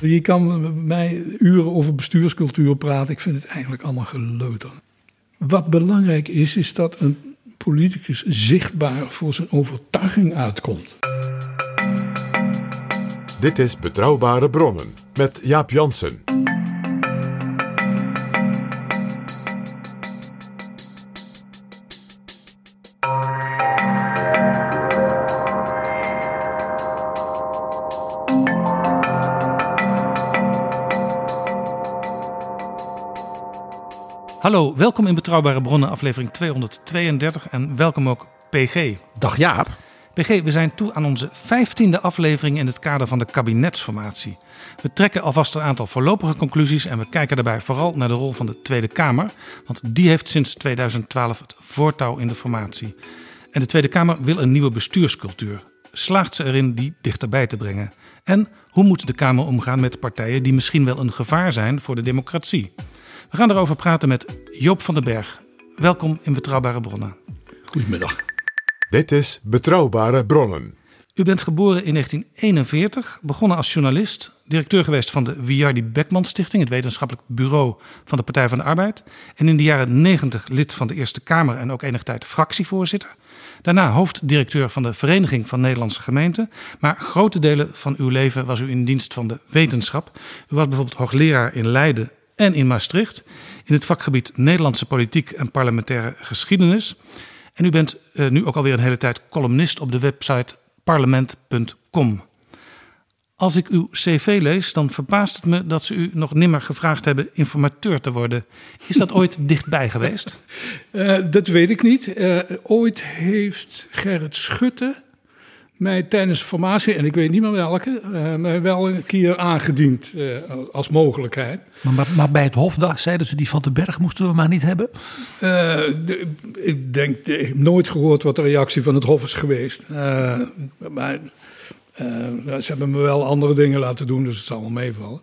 Je kan met mij uren over bestuurscultuur praten. Ik vind het eigenlijk allemaal geleuter. Wat belangrijk is, is dat een politicus zichtbaar voor zijn overtuiging uitkomt. Dit is Betrouwbare Bronnen met Jaap Jansen. Welkom in Betrouwbare Bronnen, aflevering 232 en welkom ook PG. Dag Jaap. PG, we zijn toe aan onze vijftiende aflevering in het kader van de kabinetsformatie. We trekken alvast een aantal voorlopige conclusies en we kijken daarbij vooral naar de rol van de Tweede Kamer, want die heeft sinds 2012 het voortouw in de formatie. En de Tweede Kamer wil een nieuwe bestuurscultuur. Slaagt ze erin die dichterbij te brengen? En hoe moet de Kamer omgaan met partijen die misschien wel een gevaar zijn voor de democratie? We gaan erover praten met Joop van den Berg. Welkom in Betrouwbare Bronnen. Goedemiddag. Dit is Betrouwbare Bronnen. U bent geboren in 1941, begonnen als journalist, directeur geweest van de Wiardi Beckman Stichting, het wetenschappelijk bureau van de Partij van de Arbeid. En in de jaren 90 lid van de Eerste Kamer en ook enige tijd fractievoorzitter. Daarna hoofddirecteur van de Vereniging van Nederlandse Gemeenten. Maar grote delen van uw leven was u in dienst van de wetenschap. U was bijvoorbeeld hoogleraar in Leiden en in Maastricht. In het vakgebied Nederlandse politiek en parlementaire geschiedenis. En u bent eh, nu ook alweer een hele tijd columnist op de website parlement.com. Als ik uw cv lees, dan verbaast het me dat ze u nog nimmer gevraagd hebben informateur te worden. Is dat ooit dichtbij geweest? Eh, dat weet ik niet. Eh, ooit heeft Gerrit Schutte mij tijdens de formatie, en ik weet niet meer welke, eh, mij wel een keer aangediend eh, als mogelijkheid. Maar, maar, maar bij het Hofdag zeiden ze die van den Berg moesten we maar niet hebben. Eh, de- ik denk, ik heb nooit gehoord wat de reactie van het Hof is geweest. Eh, maar ze hebben me wel andere dingen laten doen, dus het zal wel meevallen.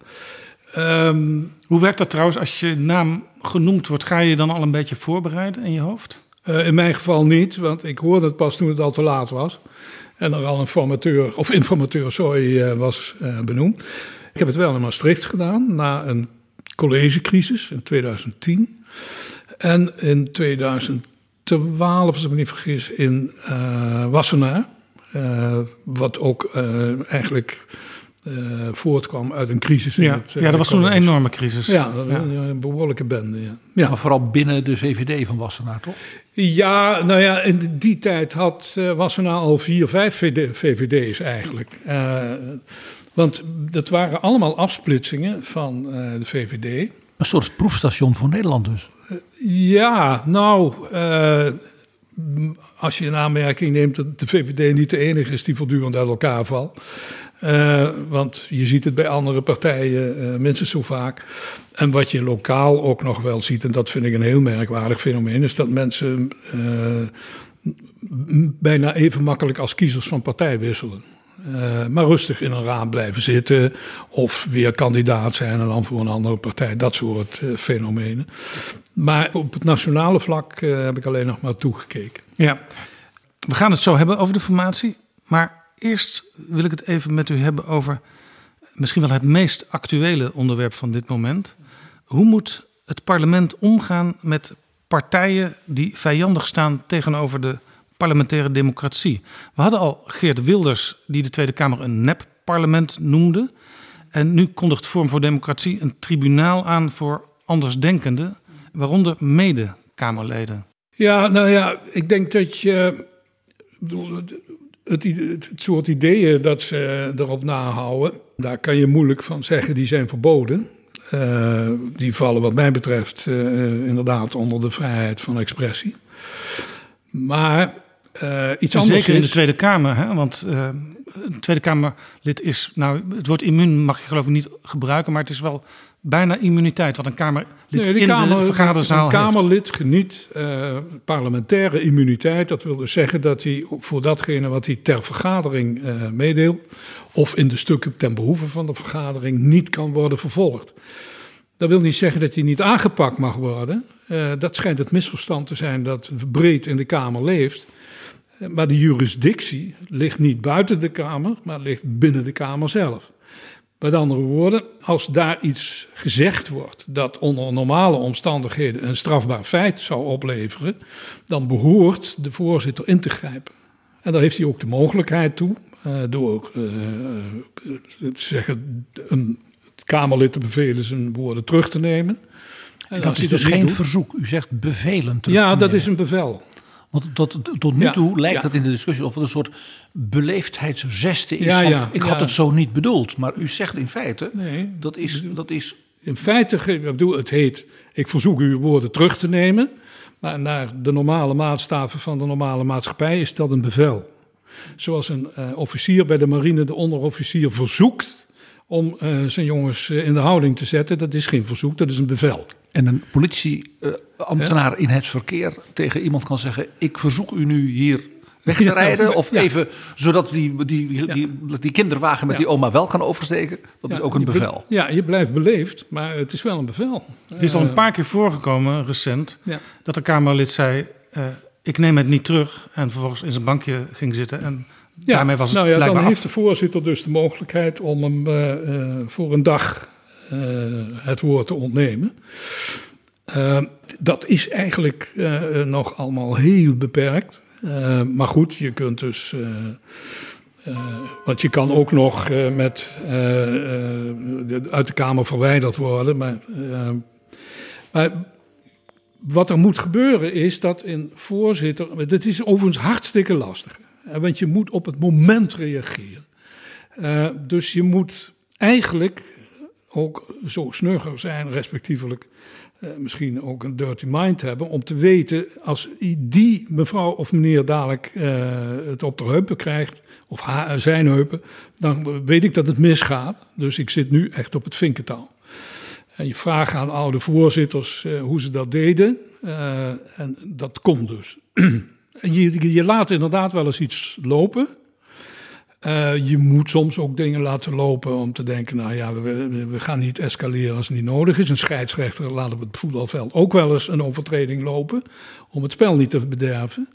Ehm, Hoe werkt dat trouwens als je naam genoemd wordt? Ga je je dan al een beetje voorbereiden in je hoofd? eh, in mijn geval niet, want ik hoorde het pas toen het al te laat was. En er al een formateur, of informateur, sorry, eh, was eh, benoemd. Ik heb het wel in Maastricht gedaan, na een collegecrisis in 2010. En in 2012, als ik me niet vergis, in eh, Wassenaar. Wat ook eigenlijk eh, voortkwam uit een crisis. In Ja, het, eh, ja dat was toen een enorme crisis. Ja, een behoorlijke bende. Ja. Ja. Maar vooral binnen de VVD van Wassenaar, toch? Ja, nou ja, in die tijd had uh, Wassenaar al vier, vijf VD, VVD's eigenlijk. Uh, want dat waren allemaal afsplitsingen van uh, de VVD. Een soort proefstation voor Nederland dus. ja, nou, uh, als je in aanmerking neemt dat de VVD niet de enige is die voortdurend uit elkaar valt. Uh, want je ziet het bij andere partijen uh, minstens zo vaak. En wat je lokaal ook nog wel ziet, en dat vind ik een heel merkwaardig fenomeen, is dat mensen uh, bijna even makkelijk als kiezers van partij wisselen. Maar rustig in een raad blijven zitten. Of weer kandidaat zijn en dan voor een andere partij. Dat soort fenomenen. Maar op het nationale vlak heb ik alleen nog maar toegekeken. Ja, we gaan het zo hebben over de formatie. Maar eerst wil ik het even met u hebben over misschien wel het meest actuele onderwerp van dit moment. Hoe moet het parlement omgaan met partijen die vijandig staan tegenover de parlementaire democratie. We hadden al Geert Wilders, die de Tweede Kamer een nep-parlement noemde. En nu kondigt Vorm voor Democratie een tribunaal aan voor andersdenkenden, waaronder mede-Kamerleden. Ja, nou ja, ik denk dat je. Het, het, soort ideeën dat ze erop nahouden, daar kan je moeilijk van zeggen, die zijn verboden. Uh, die vallen, wat mij betreft, uh, inderdaad onder de vrijheid van expressie. Maar uh, iets anders. Zeker is, in de Tweede Kamer, hè? want een Tweede Kamerlid is, nou, het woord immuun mag je geloof ik niet gebruiken, maar het is wel bijna immuniteit wat een Kamerlid nee, in kamer, de vergaderzaal Een Kamerlid heeft. geniet uh, parlementaire immuniteit. Dat wil dus zeggen dat hij voor datgene wat hij ter vergadering uh, meedeelt, of in de stukken ten behoeve van de vergadering, niet kan worden vervolgd. Dat wil niet zeggen dat hij niet aangepakt mag worden. Uh, dat schijnt het misverstand te zijn dat breed in de Kamer leeft. Maar de jurisdictie ligt niet buiten de Kamer, maar ligt binnen de Kamer zelf. Met andere woorden, als daar iets gezegd wordt dat onder normale omstandigheden een strafbaar feit zou opleveren, dan behoort de voorzitter in te grijpen. En daar heeft hij ook de mogelijkheid toe, uh, door uh, te zeggen, een Kamerlid te bevelen zijn woorden terug te nemen. En dat is dus geen doet, verzoek, u zegt bevelen terug Ja, te dat nemen. is een bevel. Want tot, tot nu Ja, toe lijkt ja. het in de discussie of het een soort beleefdheidsgeste is. Ja, ik had het zo niet bedoeld. Maar u zegt in feite, Nee. dat, is, dat is... In feite, ik bedoel, het heet, ik verzoek u uw woorden terug te nemen. Maar naar de normale maatstaven van de normale maatschappij is dat een bevel. Zoals een eh, officier bij de marine de onderofficier verzoekt om eh, zijn jongens eh, in de houding te zetten. Dat is geen verzoek, dat is een bevel. En een politieambtenaar in het verkeer tegen iemand kan zeggen... ik verzoek u nu hier weg te Ja, rijden. Of ja. even, zodat die, die, die, die, die kinderwagen met Ja. die oma wel kan oversteken. Dat is ook een bevel. Ja, je blijft beleefd, maar het is wel een bevel. Het is al een paar keer voorgekomen, recent, Ja. dat een Kamerlid zei: eh, Ik neem het niet terug. En vervolgens in zijn bankje ging zitten. En Ja, daarmee was het nou ja, dan heeft de voorzitter dus de mogelijkheid om hem eh, eh, voor een dag eh, het woord te ontnemen. Eh, dat is eigenlijk eh, nog allemaal heel beperkt. Eh, maar goed, je kunt dus. eh, eh, want je kan ook nog eh, met, eh, eh, uit de Kamer verwijderd worden. Maar, eh, maar wat er moet gebeuren is dat een voorzitter. Dit is overigens hartstikke lastig. Want je moet op het moment reageren. Eh, dus je moet eigenlijk ook zo snugger zijn, respectievelijk eh, misschien ook een dirty mind hebben, om te weten als die mevrouw of meneer dadelijk eh, het op de heupen krijgt, of haar, zijn heupen, dan weet ik dat het misgaat. Dus ik zit nu echt op het vinkertaal. En je vraagt aan oude voorzitters eh, hoe ze dat deden. eh, en dat komt dus. en je, je laat inderdaad wel eens iets lopen. Eh, je moet soms ook dingen laten lopen om te denken, nou ja, we, we- gaan niet escaleren als het niet nodig is. Een scheidsrechter laat op het voetbalveld ook wel eens een overtreding lopen om het spel niet te bederven.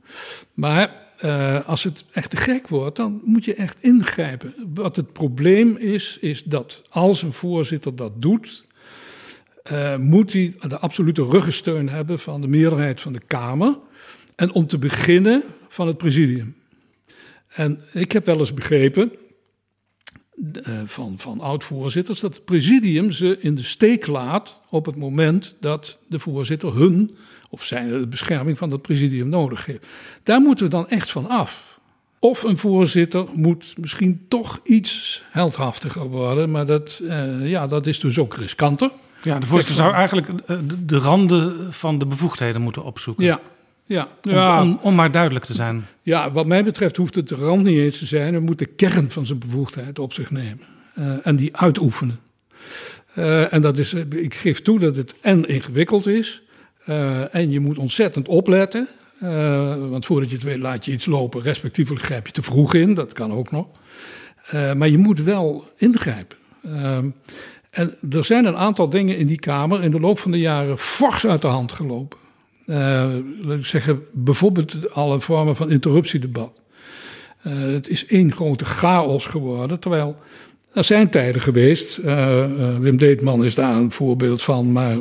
Maar eh, als het echt te gek wordt, dan moet je echt ingrijpen. Wat het probleem is, is dat als een voorzitter dat doet, eh, moet hij de absolute ruggensteun hebben van de meerderheid van de Kamer. En om te beginnen van het presidium. En ik heb wel eens begrepen eh, van, van oud-voorzitters dat het presidium ze in de steek laat op het moment dat de voorzitter hun of zijn de bescherming van het presidium nodig heeft. Daar moeten we dan echt van af. Of een voorzitter moet misschien toch iets heldhaftiger worden, maar dat, eh, ja, dat is dus ook riskanter. Ja, de voorzitter zou eigenlijk eh, de, de randen van de bevoegdheden moeten opzoeken. Ja, ja, Om, ja. om, om maar duidelijk te zijn. Ja, wat mij betreft hoeft het de rand niet eens te zijn. Hij moet de kern van zijn bevoegdheid op zich nemen. eh, en die uitoefenen. Eh, en dat is, eh, ik geef toe dat het en ingewikkeld is. en je moet ontzettend opletten. want voordat je het weet laat je iets lopen. Respectievelijk grijp je te vroeg in. Dat kan ook nog. Maar je moet wel ingrijpen. Ehm, en er zijn een aantal dingen in die Kamer in de loop van de jaren fors uit de hand gelopen. Eh, laat ik zeggen, bijvoorbeeld alle vormen van interruptiedebat. Eh, het is één grote chaos geworden, terwijl Er zijn tijden geweest, uh, Wim Deetman is daar een voorbeeld van, maar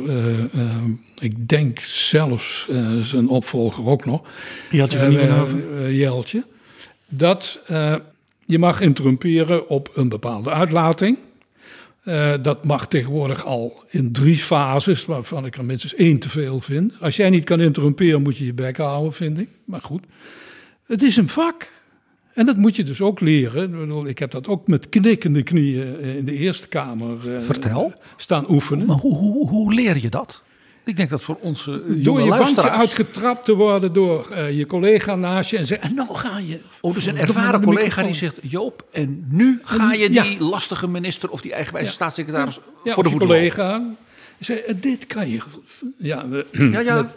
ik denk zelfs zijn opvolger ook nog. Jeltje van Nieuwenhoven. Jeltje. Dat je mag interrumperen op een bepaalde uitlating. Dat mag tegenwoordig al in drie fases, waarvan ik er minstens één te veel vind. Als jij niet kan interrumperen, moet je je bek houden, vind ik. Maar goed, het is een vak. En dat moet je dus ook leren. Ik heb dat ook met knikkende knieën in de Eerste Kamer Vertel. staan oefenen. Maar hoe, hoe, hoe leer je dat? Ik denk dat voor onze jonge Door je bankje uitgetrapt te worden door uh, je collega naast je en zeggen, en nou ga je... Oh, dus een ervaren collega die zegt, Joop, en nu ga je die ja. lastige minister of die eigenwijze staatssecretaris ja, voor de je voet collega. Zei, dit kan je... Ja, ja, ja. Met,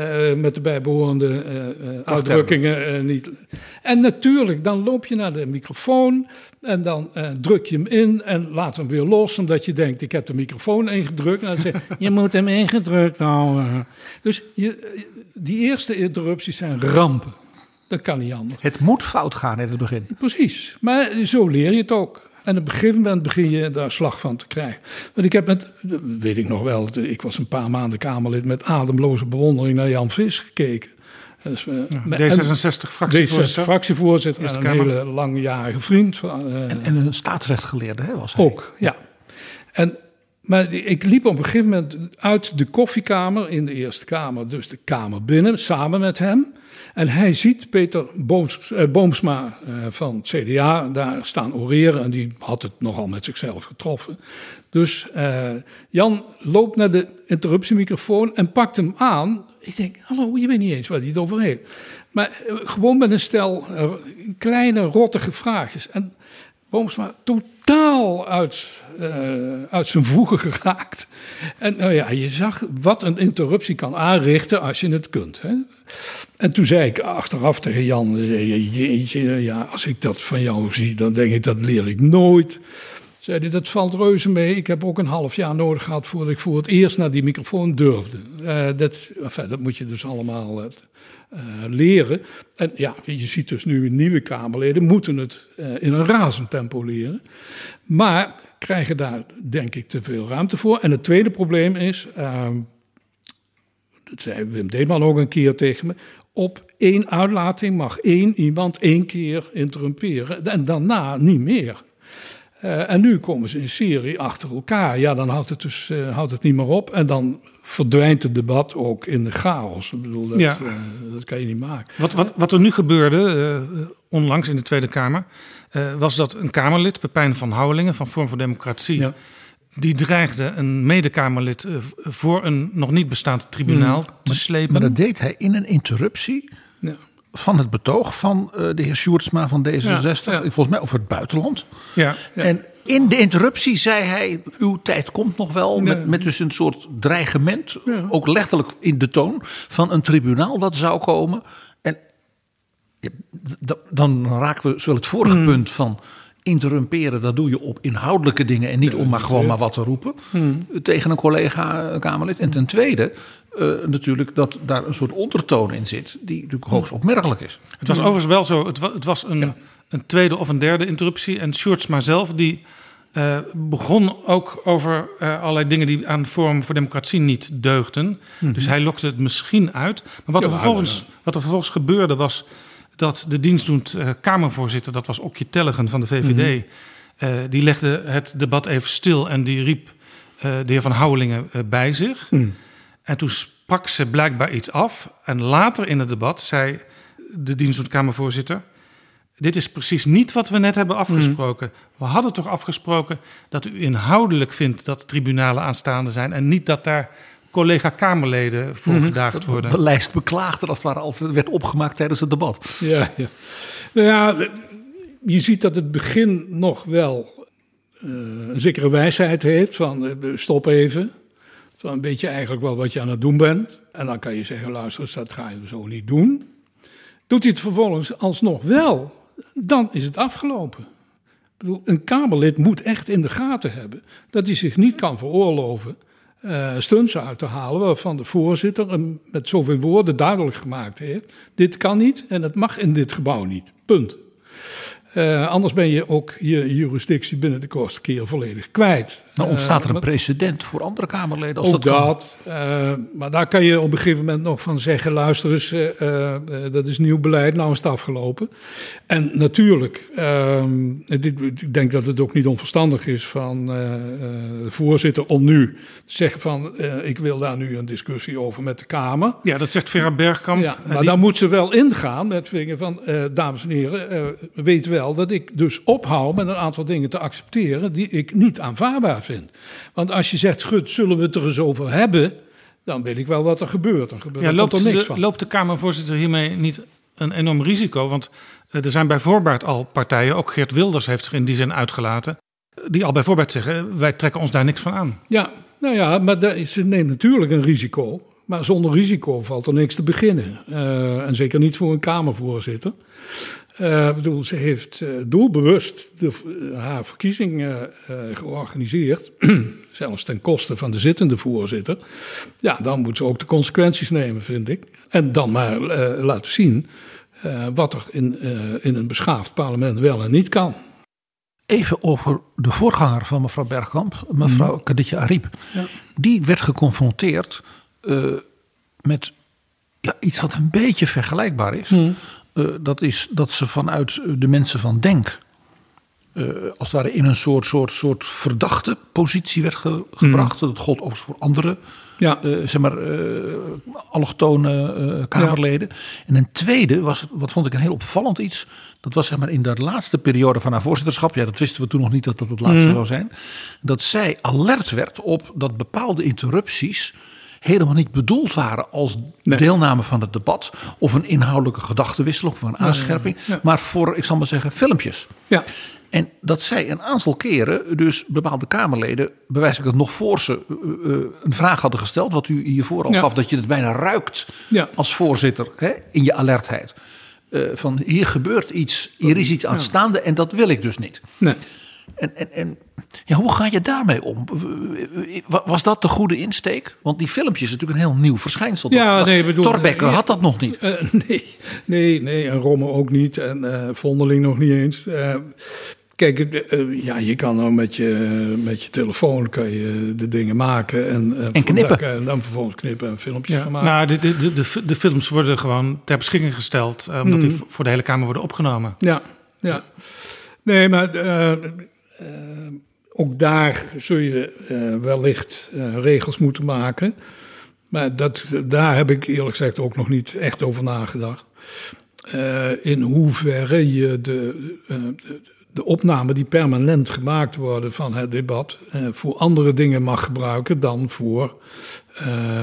uh, met de bijbehorende uh, uitdrukkingen niet. En natuurlijk, dan loop je naar de microfoon en dan druk je hem in en laat hem weer los, omdat je denkt, ik heb de microfoon ingedrukt. En dan zeg je, je moet hem ingedrukt houden. Dus je, die eerste interrupties zijn rampen. Dat kan niet anders. Het moet fout gaan in het begin. Precies, maar zo leer je het ook. En op een gegeven moment begin je daar slag van te krijgen. Want ik heb met, weet ik nog wel, ik was een paar maanden Kamerlid met ademloze bewondering naar Jan Vis gekeken. Dus, uh, D66 fractievoorzitter. D66 fractievoorzitter, een hele langjarige vriend. Van, uh, en, en, een staatsrechtgeleerde hè, was hij. Ook, ja. En, maar ik liep op een gegeven moment uit de koffiekamer in de Eerste Kamer, dus de Kamer binnen, samen met hem. En hij ziet Peter Booms, eh, Boomsma eh, van het CDA daar staan oreren. En die had het nogal met zichzelf getroffen. Dus eh, Jan loopt naar de interruptiemicrofoon en pakt hem aan. Ik denk, hallo, je weet niet eens waar hij het over heeft. Maar eh, gewoon met een stel eh, kleine, rottige vraagjes. En Boomsma totaal uit, uh, uit zijn voegen geraakt. En nou ja, je zag wat een interruptie kan aanrichten als je het kunt. Hè? En toen zei ik achteraf tegen Jan: Jeetje, ja, als ik dat van jou zie, dan denk ik dat leer ik nooit. Zei hij, dat valt reuze mee. Ik heb ook een half jaar nodig gehad voordat ik voor het eerst naar die microfoon durfde. Uh, dat, enfin, dat moet je dus allemaal leren. En ja, je ziet dus nu nieuwe Kamerleden moeten het uh, in een razend tempo leren. Maar krijgen daar denk ik te veel ruimte voor. En het tweede probleem is, uh, dat zei Wim Deeman ook een keer tegen me, op één uitlating mag één iemand één keer interrumperen en daarna niet meer. Uh, en nu komen ze in serie achter elkaar. Ja, dan houdt het, dus, uh, houdt het niet meer op. En dan verdwijnt het debat ook in de chaos. Ik bedoel, dat, ja. uh, dat kan je niet maken. Wat, wat, wat er nu gebeurde, onlangs in de Tweede Kamer... was dat een Kamerlid, Pepijn van Houwelingen van Vorm voor Democratie... Ja. die dreigde een medekamerlid voor een nog niet bestaand tribunaal hmm. te slepen. Maar dat deed hij in een interruptie... Ja van het betoog van uh, de heer Sjoerdsma van D66, ja, ja. volgens mij over het buitenland. Ja, ja, En in de interruptie zei hij, uw tijd komt nog wel, met, met dus een soort dreigement, ook letterlijk in de toon, van een tribunaal dat zou komen. En dan raken we zo het vorige mm. punt van interrumperen, dat doe je op inhoudelijke dingen en niet om maar gewoon maar wat te roepen mm. tegen een collega Kamerlid. En ten tweede, uh, natuurlijk dat daar een soort ondertoon in zit, die natuurlijk hoogst opmerkelijk is. Het was overigens wel zo, het was, het was een, ja. een, tweede of een derde interruptie. En Sjoerdsma zelf, die uh, begon ook over uh, allerlei dingen die aan Forum voor Democratie niet deugden. Mm -hmm. Dus hij lokte het misschien uit. Maar wat, ja, er, vervolgens, wat er vervolgens gebeurde was dat de dienstdoend Kamervoorzitter, dat was Okje Tellegen van de VVD, mm -hmm. die legde het debat even stil en die riep de heer Van Houwelingen bij zich. Mm. En toen sprak ze blijkbaar iets af. En later in het debat zei de dienstkamervoorzitter... dit is precies niet wat we net hebben afgesproken. Mm. We hadden toch afgesproken dat u inhoudelijk vindt... dat tribunalen aanstaande zijn... en niet dat daar collega-Kamerleden voor mm. gedaagd worden. De lijst beklaagde dat het al werd opgemaakt tijdens het debat. Ja, ja. Nou ja, je ziet dat het begin nog wel uh, een zekere wijsheid heeft van stop even... Zo een beetje eigenlijk wel wat je aan het doen bent. En dan kan je zeggen, luister, dat ga je zo niet doen. Doet hij het vervolgens alsnog wel, dan is het afgelopen. Ik bedoel, een Kamerlid moet echt in de gaten hebben dat hij zich niet kan veroorloven uh, stunts uit te halen waarvan de voorzitter hem met zoveel woorden duidelijk gemaakt heeft. Dit kan niet en het mag in dit gebouw niet. Punt. Uh, anders ben je ook je jurisdictie binnen de kortste keer volledig kwijt. Nou ontstaat er een Uh, precedent voor andere Kamerleden als ook dat kan. dat. uh, maar daar kan je op een gegeven moment nog van zeggen: luister eens, uh, uh, dat is nieuw beleid, nou is het afgelopen. En natuurlijk, ehm, dit, ik denk dat het ook niet onverstandig is van uh, de voorzitter om nu te zeggen: van ik wil daar nu een discussie over met de Kamer. Ja, dat zegt Vera Bergkamp. Ja, maar die... dan moet ze wel ingaan met vingen van: dames en heren, weet wel dat ik dus ophoud met een aantal dingen te accepteren die ik niet aanvaardbaar vind. Want als je zegt, gut, zullen we het er eens over hebben, dan weet ik wel wat er gebeurt. Dan gebeurt ja, loopt, er niks de, van. loopt de Kamervoorzitter hiermee niet een enorm risico? Want uh, er zijn bij voorbaat al partijen, ook Geert Wilders heeft zich in die zin uitgelaten, die al bij voorbaat zeggen, wij trekken ons daar niks van aan. Ja, nou ja, maar ze neemt natuurlijk een risico. Maar zonder risico valt er niks te beginnen. Uh, en zeker niet voor een Kamervoorzitter. Uh, bedoel, ze heeft uh, doelbewust de, uh, haar verkiezing georganiseerd, zelfs ten koste van de zittende voorzitter. Ja, dan moet ze ook de consequenties nemen, vind ik. En dan maar laten zien wat er in, in een beschaafd parlement wel en niet kan. Even over de voorganger van mevrouw Bergkamp, mevrouw mm. Kadetje Ariep. Ja. Die werd geconfronteerd met ja, iets wat een beetje vergelijkbaar is. Mm. Uh, dat is dat ze vanuit de mensen van Denk. Uh, als het ware in een soort, soort, soort verdachte positie werd ge gebracht. Mm. Dat gold overigens voor andere. Ja. Uh, zeg maar, allochtone Kamerleden. Ja. En een tweede was, wat vond ik een heel opvallend iets. Dat was zeg maar in de laatste periode van haar voorzitterschap. Ja, dat wisten we toen nog niet dat dat het laatste mm. zou zijn. Dat zij alert werd op dat bepaalde interrupties helemaal niet bedoeld waren als nee. deelname van het debat of een inhoudelijke gedachtenwissel of een aanscherping, ja. maar voor, ik zal maar zeggen, filmpjes. Ja. En dat zij een aantal keren, dus bepaalde Kamerleden, bewijs ik het nog voor ze, uh, uh, een vraag hadden gesteld, wat u hiervoor al ja. gaf, dat je het bijna ruikt ja. als voorzitter hè, in je alertheid. Uh, van hier gebeurt iets, hier is iets aanstaande en dat wil ik dus niet. Nee. En, en, en ja, hoe ga je daarmee om? Was dat de goede insteek? Want die filmpjes is natuurlijk een heel nieuw verschijnsel. Ja, nee, bedoel, Torbekke uh, had dat nog niet. Uh, nee, nee, nee, en Romme ook niet. En uh, Vondeling nog niet eens. kijk, ja, je kan nou met je, met je telefoon kan je de dingen maken. En, en knippen. En dan vervolgens knippen en filmpjes ja, van maken. Nou, de, de, de, de, films worden gewoon ter beschikking gesteld. omdat mm. die voor de hele Kamer worden opgenomen. Ja, ja. Nee, maar... Uh, ook daar zul je uh, wellicht uh, regels moeten maken. Maar dat, daar heb ik eerlijk gezegd ook nog niet echt over nagedacht. Uh, in hoeverre je de, de, de opnamen die permanent gemaakt worden van het debat voor andere dingen mag gebruiken dan voor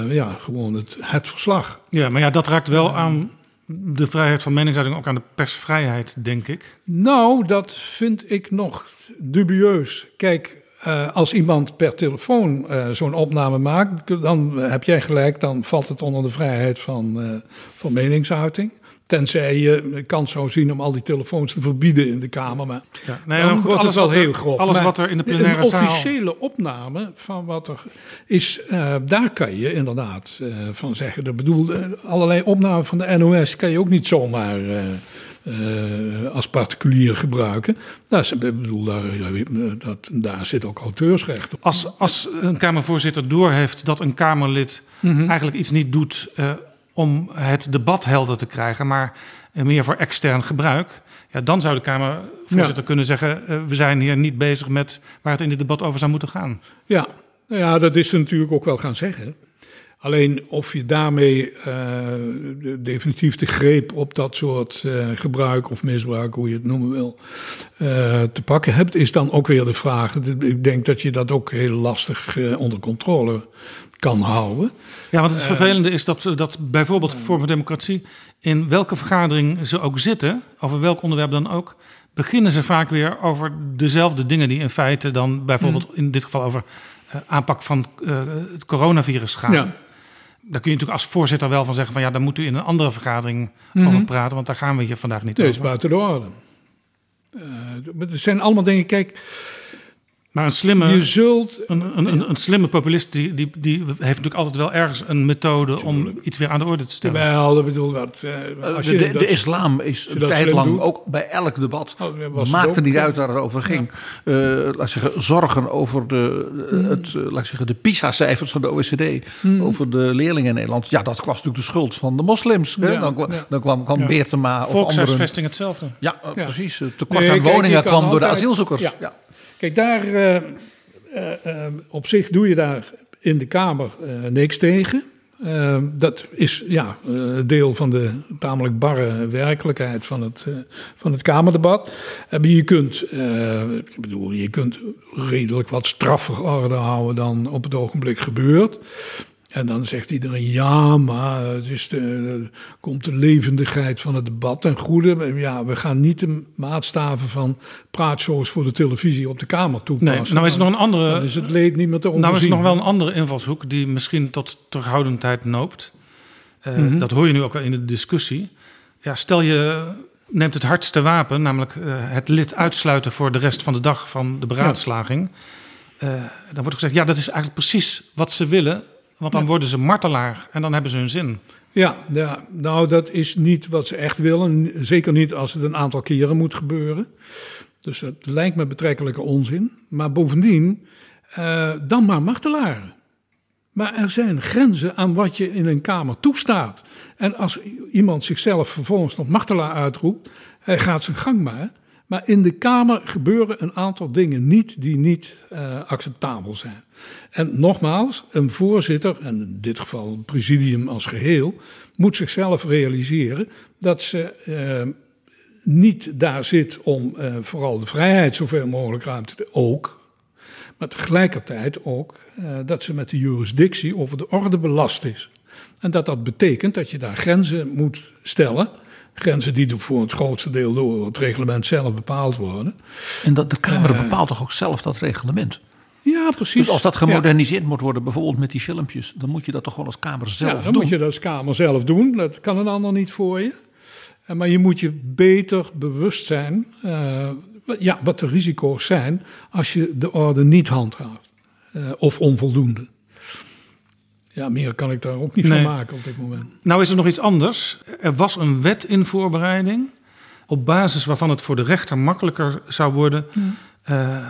ja, gewoon het, het verslag. Ja, maar ja, dat raakt wel aan de vrijheid van meningsuiting ook aan de persvrijheid, denk ik? Nou, dat vind ik nog dubieus. Kijk, uh, als iemand per telefoon uh, zo'n opname maakt, dan heb jij gelijk, dan valt het onder de vrijheid van, uh, van meningsuiting. Tenzij je kans zou zien om al die telefoons te verbieden in de Kamer. Maar ja, nee, dan wel heel grof. Alles maar wat er in de plenaire een zaal... officiële opname van wat er is, uh, daar kan je inderdaad uh, van zeggen. Ik bedoel, uh, allerlei opnamen van de NOS kan je ook niet zomaar uh, als particulier gebruiken. Nou, ik bedoel, daar, dat, daar zit ook auteursrecht op. Als, als een Kamervoorzitter doorheeft dat een Kamerlid mm -hmm. eigenlijk iets niet doet uh, om het debat helder te krijgen, maar meer voor extern gebruik. Ja, dan zou de Kamervoorzitter ja. kunnen zeggen: uh, we zijn hier niet bezig met waar het in dit debat over zou moeten gaan. Ja, nou ja dat is ze natuurlijk ook wel gaan zeggen. Alleen of je daarmee uh, de, definitief de greep op dat soort uh, gebruik of misbruik, hoe je het noemen wil, uh, te pakken hebt, is dan ook weer de vraag. Ik denk dat je dat ook heel lastig onder controle kan houden. Ja, want het vervelende is dat, dat bijvoorbeeld Vorm van Democratie, in welke vergadering ze ook zitten, over welk onderwerp dan ook, beginnen ze vaak weer over dezelfde dingen die in feite dan bijvoorbeeld mm. in dit geval over aanpak van het coronavirus gaan. Ja. Daar kun je natuurlijk als voorzitter wel van zeggen van ja, dan moet u in een andere vergadering -hmm. over praten, want daar gaan we hier vandaag niet nee, over. is buiten de orde. Uh, het zijn allemaal dingen, kijk, Maar een slimme, Je zult... een, een, een, een slimme populist die, die, die heeft natuurlijk altijd wel ergens een methode om iets weer aan de orde te stellen. Wel, dat bedoel dat... eh, als de, je de, dat- de islam is een tijd lang, doet- ook bij elk debat, Oh, maakte ook, niet uit waar het over ging. Eh, laat ik zeggen, zorgen over de, Mm. het, eh, laat ik zeggen, de PISA-cijfers van de OECD, over de leerlingen in Nederland. Ja, dat was natuurlijk de schuld van de moslims. Hè? Ja, dan, kwam- ja. dan kwam. Beertema of anderen. Volkshuisvesting hetzelfde. Ja, eh, Ja. precies. Het tekort Nee, aan kijk, woningen kwam door de asielzoekers. Ja. Kijk, daar eh, eh, eh, op zich doe je daar in de Kamer niks tegen. Eh, dat is ja, deel van de tamelijk barre werkelijkheid van het, van het Kamerdebat. Je kunt, ik bedoel, je kunt redelijk wat straffer orde houden dan op het ogenblik gebeurt. En dan zegt iedereen ja, maar het is de, komt de levendigheid van het debat ten goede. Ja, we gaan niet de maatstaven van praatshows voor de televisie op de Kamer toepassen. Nee, nou is er nog een andere. Dan is het leed niet meer te Nou is er overzien. nog wel een andere invalshoek die misschien tot terughoudendheid noopt. Mhm. Dat hoor je nu ook al in de discussie. Ja, stel je neemt het hardste wapen, namelijk eh, het lid uitsluiten voor de rest van de dag van de beraadslaging. Eh, dan wordt gezegd, ja, dat is eigenlijk precies wat ze willen. Want dan Ja. worden ze martelaar en dan hebben ze hun zin. Ja, ja, nou dat is niet wat ze echt willen. Zeker niet als het een aantal keren moet gebeuren. Dus dat lijkt me betrekkelijke onzin. Maar bovendien, eh, dan maar martelaren. Maar er zijn grenzen aan wat je in een kamer toestaat. En als iemand zichzelf vervolgens tot martelaar uitroept, hij gaat zijn gang maar. Maar in de Kamer gebeuren een aantal dingen niet die niet eh, acceptabel zijn. En nogmaals, een voorzitter, en in dit geval het presidium als geheel, moet zichzelf realiseren dat ze eh, niet daar zit om eh, vooral de vrijheid zoveel mogelijk ruimte te ook. Maar tegelijkertijd ook eh, dat ze met de jurisdictie over de orde belast is. En dat dat betekent dat je daar grenzen moet stellen. Grenzen die voor het grootste deel door het reglement zelf bepaald worden. En dat, de Kamer Eh, bepaalt toch ook zelf dat reglement? Ja, precies. Dus als dat Ja. gemoderniseerd moet worden, bijvoorbeeld met die filmpjes, dan moet je dat toch gewoon als Kamer zelf Ja, dan doen. moet je dat als Kamer zelf doen. Dat kan een ander niet voor je. Eh, Maar je moet je beter bewust zijn eh, wat- ja, wat de risico's zijn als je de orde niet handhaaft. Eh, of onvoldoende. Ja, meer kan ik daar ook niet Nee. van maken op dit moment. Nou is er nog iets anders. Er was een wet in voorbereiding. Op basis waarvan het voor de rechter makkelijker zou worden. eh,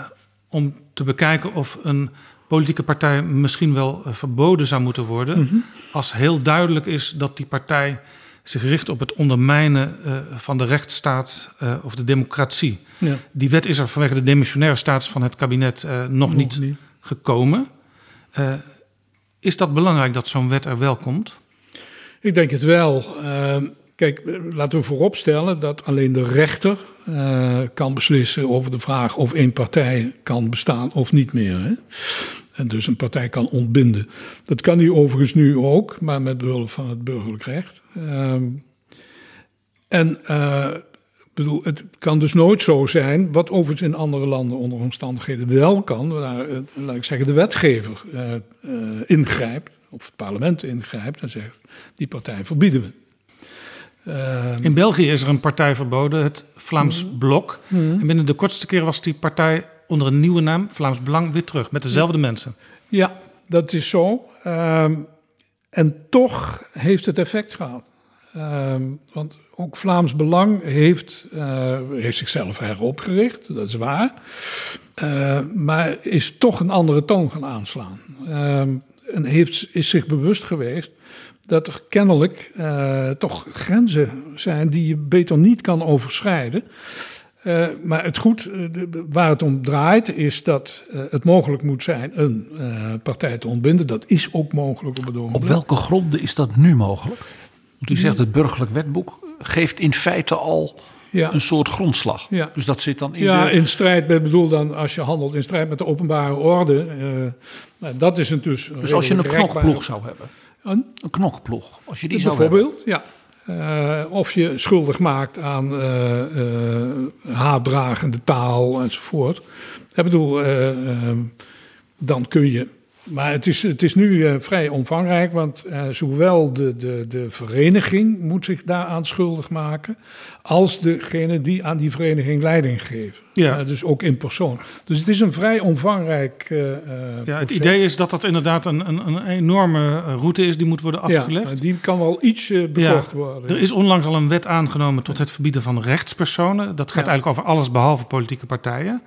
om te bekijken of een politieke partij misschien wel eh, verboden zou moeten worden. Mhm. Als heel duidelijk is dat die partij zich richt op het ondermijnen eh, van de rechtsstaat eh, of de democratie. Ja. Die wet is er vanwege de demissionaire status van het kabinet nog, Nog niet, niet. gekomen. Is dat belangrijk dat zo'n wet er wel komt? Ik denk het wel. Kijk, eh, laten we vooropstellen dat alleen de rechter eh, kan beslissen over de vraag of een partij kan bestaan of niet meer. Hè? En dus een partij kan ontbinden. Dat kan hij overigens nu ook, maar met behulp van het burgerlijk recht. Ehm, en eh, bedoel, het kan dus nooit zo zijn, wat overigens in andere landen onder omstandigheden wel kan, waar, laat ik zeggen, de wetgever ingrijpt, of het parlement ingrijpt en zegt, die partij verbieden we. Ehm, In België is er een partij verboden, het Vlaams Mhm. Blok. En binnen de kortste keer was die partij onder een nieuwe naam, Vlaams Belang, weer terug. Met dezelfde mensen. Ja, dat is zo. Ehm, en toch heeft het effect gehad. Ehm, want ook Vlaams Belang heeft, eh, heeft zichzelf heropgericht, dat is waar. Eh, maar is toch een andere toon gaan aanslaan. Ehm, en heeft, is zich bewust geweest dat er kennelijk eh, toch grenzen zijn die je beter niet kan overschrijden. Eh, maar het goed, eh, waar het om draait, is dat het mogelijk moet zijn een partij te ontbinden. Dat is ook mogelijk op het ogenblik. Op welke gronden is dat nu mogelijk? Want u zegt het burgerlijk wetboek geeft in feite al Ja. een soort grondslag. Ja. Dus dat zit dan in Ja, de... in strijd, ik bedoel dan als je handelt in strijd met de openbare orde. eh, nou, dat is een dus. Dus als je een knokploeg zou hebben. Een? Een knokploeg. Als je die zou hebben. Bijvoorbeeld, ja. Eh, of je schuldig maakt aan eh, haatdragende taal enzovoort. Ik bedoel, eh, eh, dan kun je Maar het is, het is nu vrij omvangrijk, want zowel de, de, de vereniging moet zich daaraan schuldig maken, als degene die aan die vereniging leiding geven. Ja. Dus ook in persoon. Dus het is een vrij omvangrijk. eh, eh, Ja, het idee is dat dat inderdaad een, een, een enorme eh, route is die moet worden Ja, afgelegd. maar die kan wel iets bekocht Ja, worden. Er is onlangs al een wet aangenomen tot het verbieden van rechtspersonen. Dat gaat Ja. eigenlijk over alles behalve politieke partijen.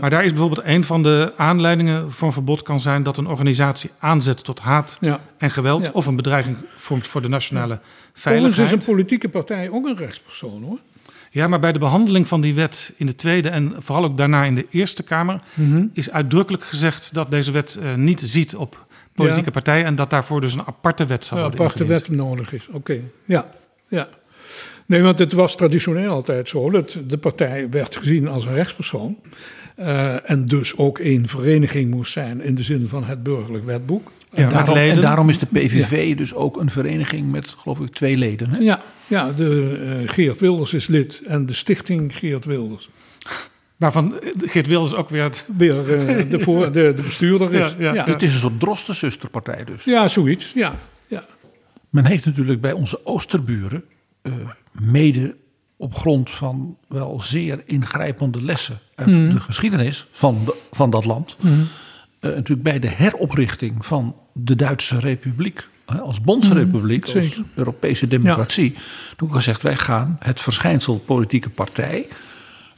Maar daar is bijvoorbeeld een van de aanleidingen voor een verbod kan zijn dat een organisatie aanzet tot haat Ja. en geweld Ja. of een bedreiging vormt voor de nationale Overigens veiligheid. is een politieke partij ook een rechtspersoon hoor. Ja, maar bij de behandeling van die wet in de Tweede en vooral ook daarna in de Eerste Kamer Mhm. is uitdrukkelijk gezegd dat deze wet eh, niet ziet op politieke Ja. partijen en dat daarvoor dus een aparte wet zou Een worden aparte ingediend. wet nodig is. Oké, ja. ja. Nee, want het was traditioneel altijd zo dat de partij werd gezien als een rechtspersoon. Eh, en dus ook een vereniging moest zijn in de zin van het burgerlijk wetboek. En, Ja, daarom, en daarom is de PVV dus ook een vereniging met, geloof ik, twee leden. Hè? Ja, ja de, eh, Geert Wilders is lid en de stichting Geert Wilders. Waarvan eh, Geert Wilders ook weer het... Weer de, voor, de, de bestuurder is. Ja, het is een soort drostenzusterpartij dus. Ja, zoiets. Ja, ja. Men heeft natuurlijk bij onze oosterburen, mede op grond van wel zeer ingrijpende lessen uit Mhm. de geschiedenis van, de- van dat land, eh, natuurlijk bij de heroprichting van de Duitse Republiek hè, als bondsrepubliek, als Mhm, zeker. Europese democratie, toen gezegd wij gaan het verschijnsel politieke partij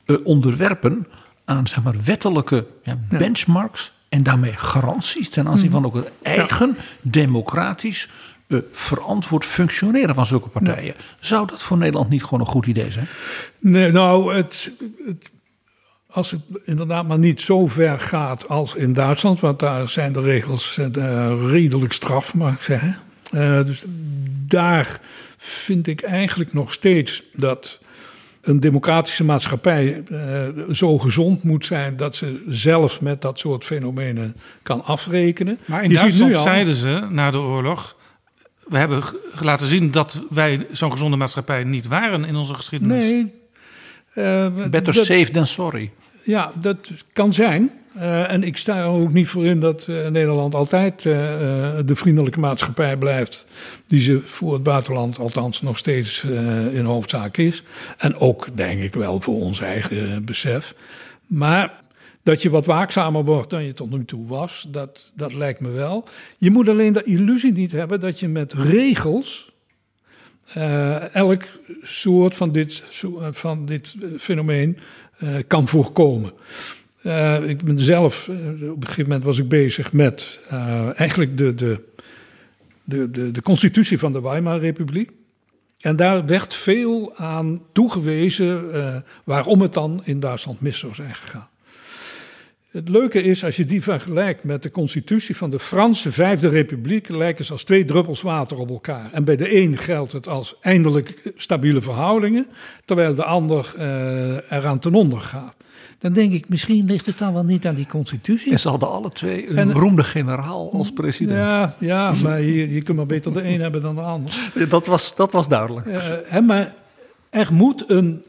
eh, onderwerpen aan zeg maar, wettelijke ja, benchmarks en daarmee garanties ten aanzien van ook het eigen democratisch eh, verantwoord functioneren van zulke partijen. Zou dat voor Nederland niet gewoon een goed idee zijn? Nee, nou, het, het- als het inderdaad maar niet zo ver gaat als in Duitsland, want daar zijn de regels eh, redelijk straf, mag ik zeggen. Eh, dus daar vind ik eigenlijk nog steeds dat een democratische maatschappij eh, zo gezond moet zijn dat ze zelf met dat soort fenomenen kan afrekenen. Maar in Je ziet Duitsland nu al- zeiden ze na de oorlog... We hebben laten zien dat wij zo'n gezonde maatschappij niet waren in onze geschiedenis. Nee. eh, Better dat- safe than sorry. Ja, dat kan zijn. Eh, en ik sta er ook niet voor in dat eh, Nederland altijd eh, eh, de vriendelijke maatschappij blijft. Die ze voor het buitenland althans nog steeds eh, in hoofdzaak is. En ook denk ik wel voor ons eigen besef. Maar dat je wat waakzamer wordt dan je tot nu toe was, dat, dat lijkt me wel. Je moet alleen de illusie niet hebben dat je met regels eh, elk soort van dit, eh, van dit eh, fenomeen kan voorkomen. Ik ben zelf, op een gegeven moment was ik bezig met eigenlijk de, de, de, de, de constitutie van de Weimar-republiek. En daar werd veel aan toegewezen waarom het dan in Duitsland mis zou zijn gegaan. Het leuke is, als je die vergelijkt met de constitutie van de Franse Vijfde Republiek, lijken ze als twee druppels water op elkaar. En bij de een geldt het als eindelijk stabiele verhoudingen, terwijl de ander eh, eraan ten onder gaat. Dan denk ik, misschien ligt het dan wel niet aan die constitutie. En ze hadden alle twee een En- beroemde generaal als president. Ja, ja maar je, je kunt maar beter de een hebben dan de ander. Dat, was, dat was duidelijk. Eh, maar er moet een.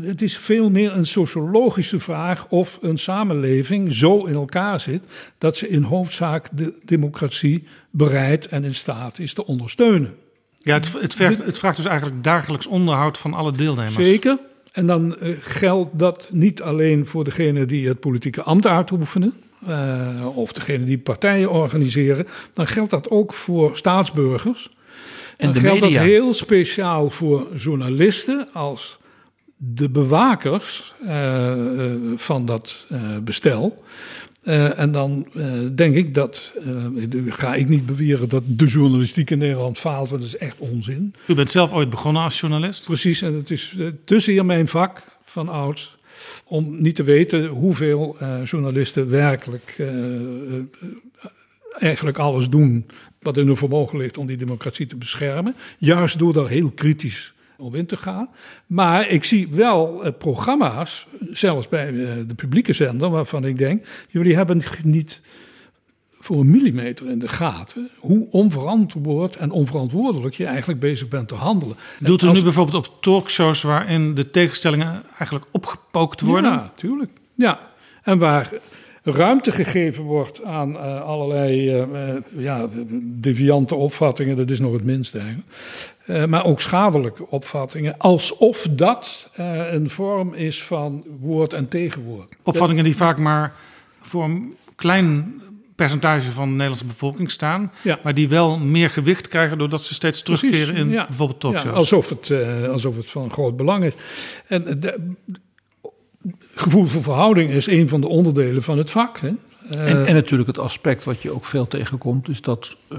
Het is veel meer een sociologische vraag of een samenleving zo in elkaar zit dat ze in hoofdzaak de democratie bereid en in staat is te ondersteunen. Ja, het, het, vergt, het vraagt dus eigenlijk dagelijks onderhoud van alle deelnemers. Zeker. En dan eh, geldt dat niet alleen voor degene die het politieke ambt uitoefenen. eh, of degene die partijen organiseren. Dan geldt dat ook voor staatsburgers. En dan de geldt media. dat heel speciaal voor journalisten als de bewakers eh, eh, van dat eh, bestel. En dan denk ik dat, ga ik niet beweren dat de journalistiek in Nederland faalt, want dat is echt onzin. U bent zelf ooit begonnen als journalist. Precies, en het is zeer mijn vak van ouds om niet te weten hoeveel journalisten werkelijk eigenlijk alles doen wat in hun vermogen ligt om die democratie te beschermen. Juist door daar heel kritisch op in te gaan. Maar ik zie wel eh, programma's, zelfs bij eh, de publieke zender, waarvan ik denk, jullie hebben niet voor een millimeter in de gaten hoe onverantwoord en onverantwoordelijk je eigenlijk bezig bent te handelen. Doet u als- nu bijvoorbeeld op talkshows waarin de tegenstellingen eigenlijk opgepookt worden? Ja, tuurlijk. Ja, en waar ruimte gegeven wordt aan uh, allerlei uh, ja, deviante opvattingen, dat is nog het minste eigenlijk. Maar ook schadelijke opvattingen, alsof dat een vorm is van woord en tegenwoord. Opvattingen die vaak maar voor een klein percentage van de Nederlandse bevolking staan, ja. maar die wel meer gewicht krijgen doordat ze steeds terugkeren Precies, in ja. bijvoorbeeld talkshows. Ja, alsof, het, alsof het van groot belang is. En de, gevoel voor verhouding is een van de onderdelen van het vak. Hè? Uh, en, en, natuurlijk het aspect wat je ook veel tegenkomt, is dat uh,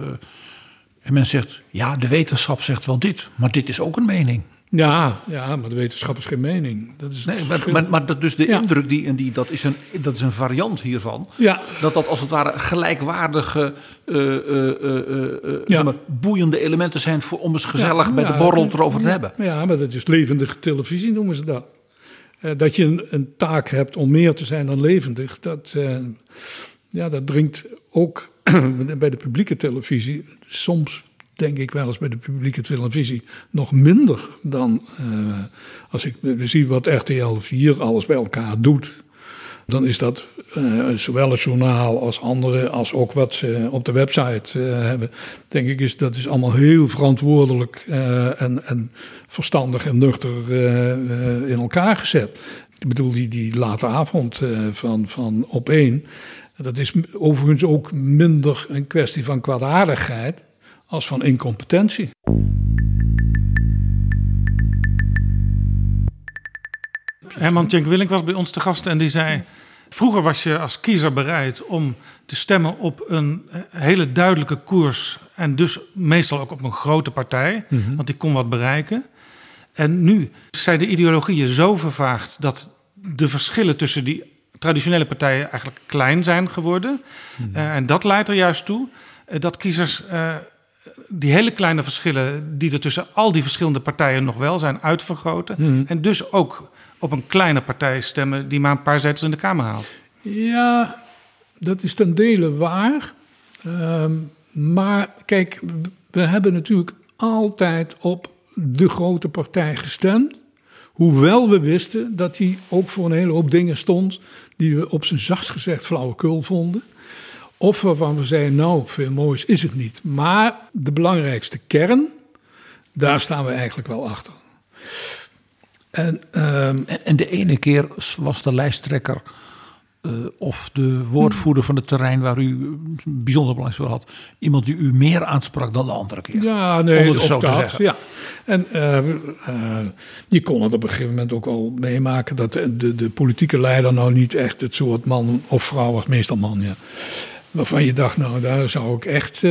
en men zegt, ja, de wetenschap zegt wel dit, maar dit is ook een mening. Ja, ja maar de wetenschap is geen mening. Dat is nee, maar, maar, maar, dat dus de ja. indruk, die, en die, dat, is een, dat is een variant hiervan. Ja. Dat dat als het ware gelijkwaardige, uh, ja. maar, boeiende elementen zijn voor, om eens gezellig bij de borrel erover te hebben. Ja, maar dat is levendige televisie noemen ze dat. Uh, dat je een, een, taak hebt om meer te zijn dan levendig, dat, uh, ja, dat dringt ook bij de publieke televisie, soms denk ik wel eens bij de publieke televisie, nog minder dan uh, als ik zie wat RTL 4 alles bij elkaar doet. Dan is dat zowel het journaal als andere, als ook wat ze op de website hebben. Denk ik, is dat is allemaal heel verantwoordelijk en, en verstandig en nuchter in elkaar gezet. Ik bedoel, die, die late avond van, van op één. Dat is overigens ook minder een kwestie van kwaadaardigheid als van incompetentie. Herman Tjenk Willink was bij ons te gast en die zei... Vroeger was je als kiezer bereid om te stemmen op een hele duidelijke koers... en dus meestal ook op een grote partij, mm -hmm. want die kon wat bereiken... En nu zijn de ideologieën zo vervaagd dat de verschillen tussen die traditionele partijen eigenlijk klein zijn geworden. Hmm. Uh, en dat leidt er juist toe uh, dat kiezers uh, die hele kleine verschillen die er tussen al die verschillende partijen nog wel zijn uitvergroten. Hmm. En dus ook op een kleine partij stemmen die maar een paar zetels in de Kamer haalt. Ja, dat is ten dele waar. Um, maar kijk, we hebben natuurlijk altijd op de grote partij gestemd. Hoewel we wisten dat hij ook voor een hele hoop dingen stond die we op zijn zachtst gezegd flauwekul vonden. Of waarvan we zeiden, nou, veel moois is het niet. Maar de belangrijkste kern, daar staan we eigenlijk wel achter. En, um, en, en de ene keer was de lijsttrekker uh, of de woordvoerder van het terrein waar u bijzonder belang voor had, iemand die u meer aansprak dan de andere keer. Ja, nee, Om het zo te zeggen. Ja. En uh, uh, je kon het op een gegeven moment ook al meemaken dat de, de, de, politieke leider nou niet echt het soort man of vrouw was, meestal man, ja. Waarvan je dacht, nou, daar zou ik echt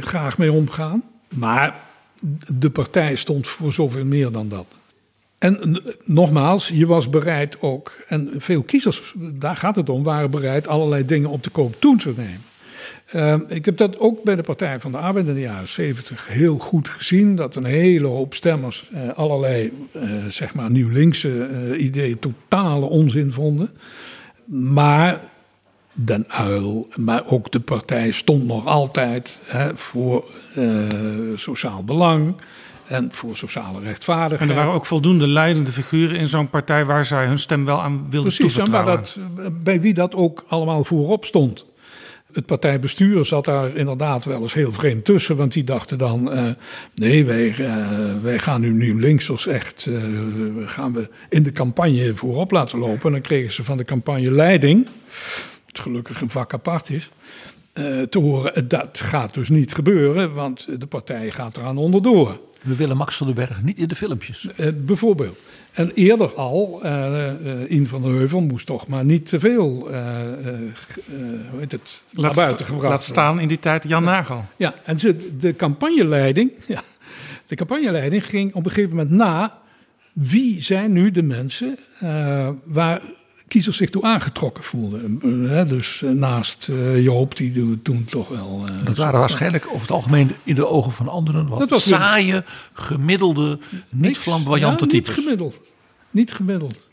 graag mee omgaan. Maar de partij stond voor zoveel meer dan dat. En nogmaals, je was bereid ook, en veel kiezers, daar gaat het om, waren bereid allerlei dingen op de koop toe te nemen. Uh, ik heb dat ook bij de Partij van de Arbeid in de jaren 70 heel goed gezien. Dat een hele hoop stemmers uh, allerlei, uh, zeg maar, nieuw-linkse ideeën totale onzin vonden. Maar Den Uil, maar ook de partij stond nog altijd hè, voor sociaal belang en voor sociale rechtvaardigheid. En er waren ook voldoende leidende figuren in zo'n partij waar zij hun stem wel aan wilden Precies, toevertrouwen. Precies, dat, bij wie dat ook allemaal voorop stond. Het partijbestuur zat daar inderdaad wel eens heel vreemd tussen, want die dachten dan: uh, nee, wij, uh, wij gaan nu, nu linksers echt uh, gaan we in de campagne voorop laten lopen. En dan kregen ze van de campagneleiding, wat gelukkig een vak apart is, te horen: dat gaat dus niet gebeuren, want de partij gaat eraan onderdoor. We willen Max van den Berg niet in de filmpjes. Uh, bijvoorbeeld. En eerder al, uh, uh, In van der Heuvel moest toch maar niet te veel, hoe heet het, laat naar buiten gebracht Laat staan in die tijd Jan Nagel. Ja, en ze, de campagneleiding, ja, de campagneleiding ging op een gegeven moment na, wie zijn nu de mensen waar kiezers zich toe aangetrokken voelden. Dus naast Joop, die toen toch wel... Dat waren waarschijnlijk over het algemeen in de ogen van anderen wat was saaie, gemiddelde, niet flamboyante ja, types. Niet gemiddeld. Niet gemiddeld.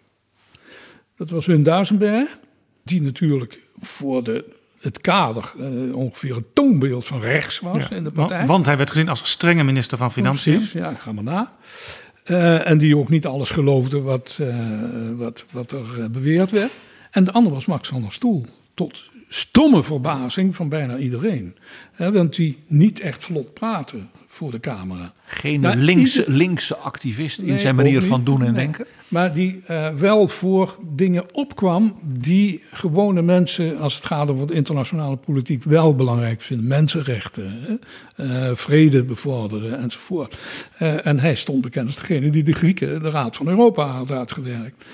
Dat was Wim Duisenberg, die natuurlijk voor de, het kader uh, ongeveer een toonbeeld van rechts was ja, in de partij. Want hij werd gezien als strenge minister van Financiën. Precies, ja, ga maar na. Uh, en die ook niet alles geloofde wat, uh, wat, wat er beweerd werd. En de ander was Max van der Stoel. tot stomme verbazing van bijna iedereen. Hè, want die niet echt vlot praten voor de camera. Geen Maar linkse, ieder- linkse activist in Nee, zijn manier van doen en Nee. denken. Maar die eh, wel voor dingen opkwam die gewone mensen, als het gaat over de internationale politiek, wel belangrijk vinden. Mensenrechten, eh, vrede bevorderen enzovoort. Eh, en hij stond bekend als degene die de Grieken de Raad van Europa had uitgewerkt.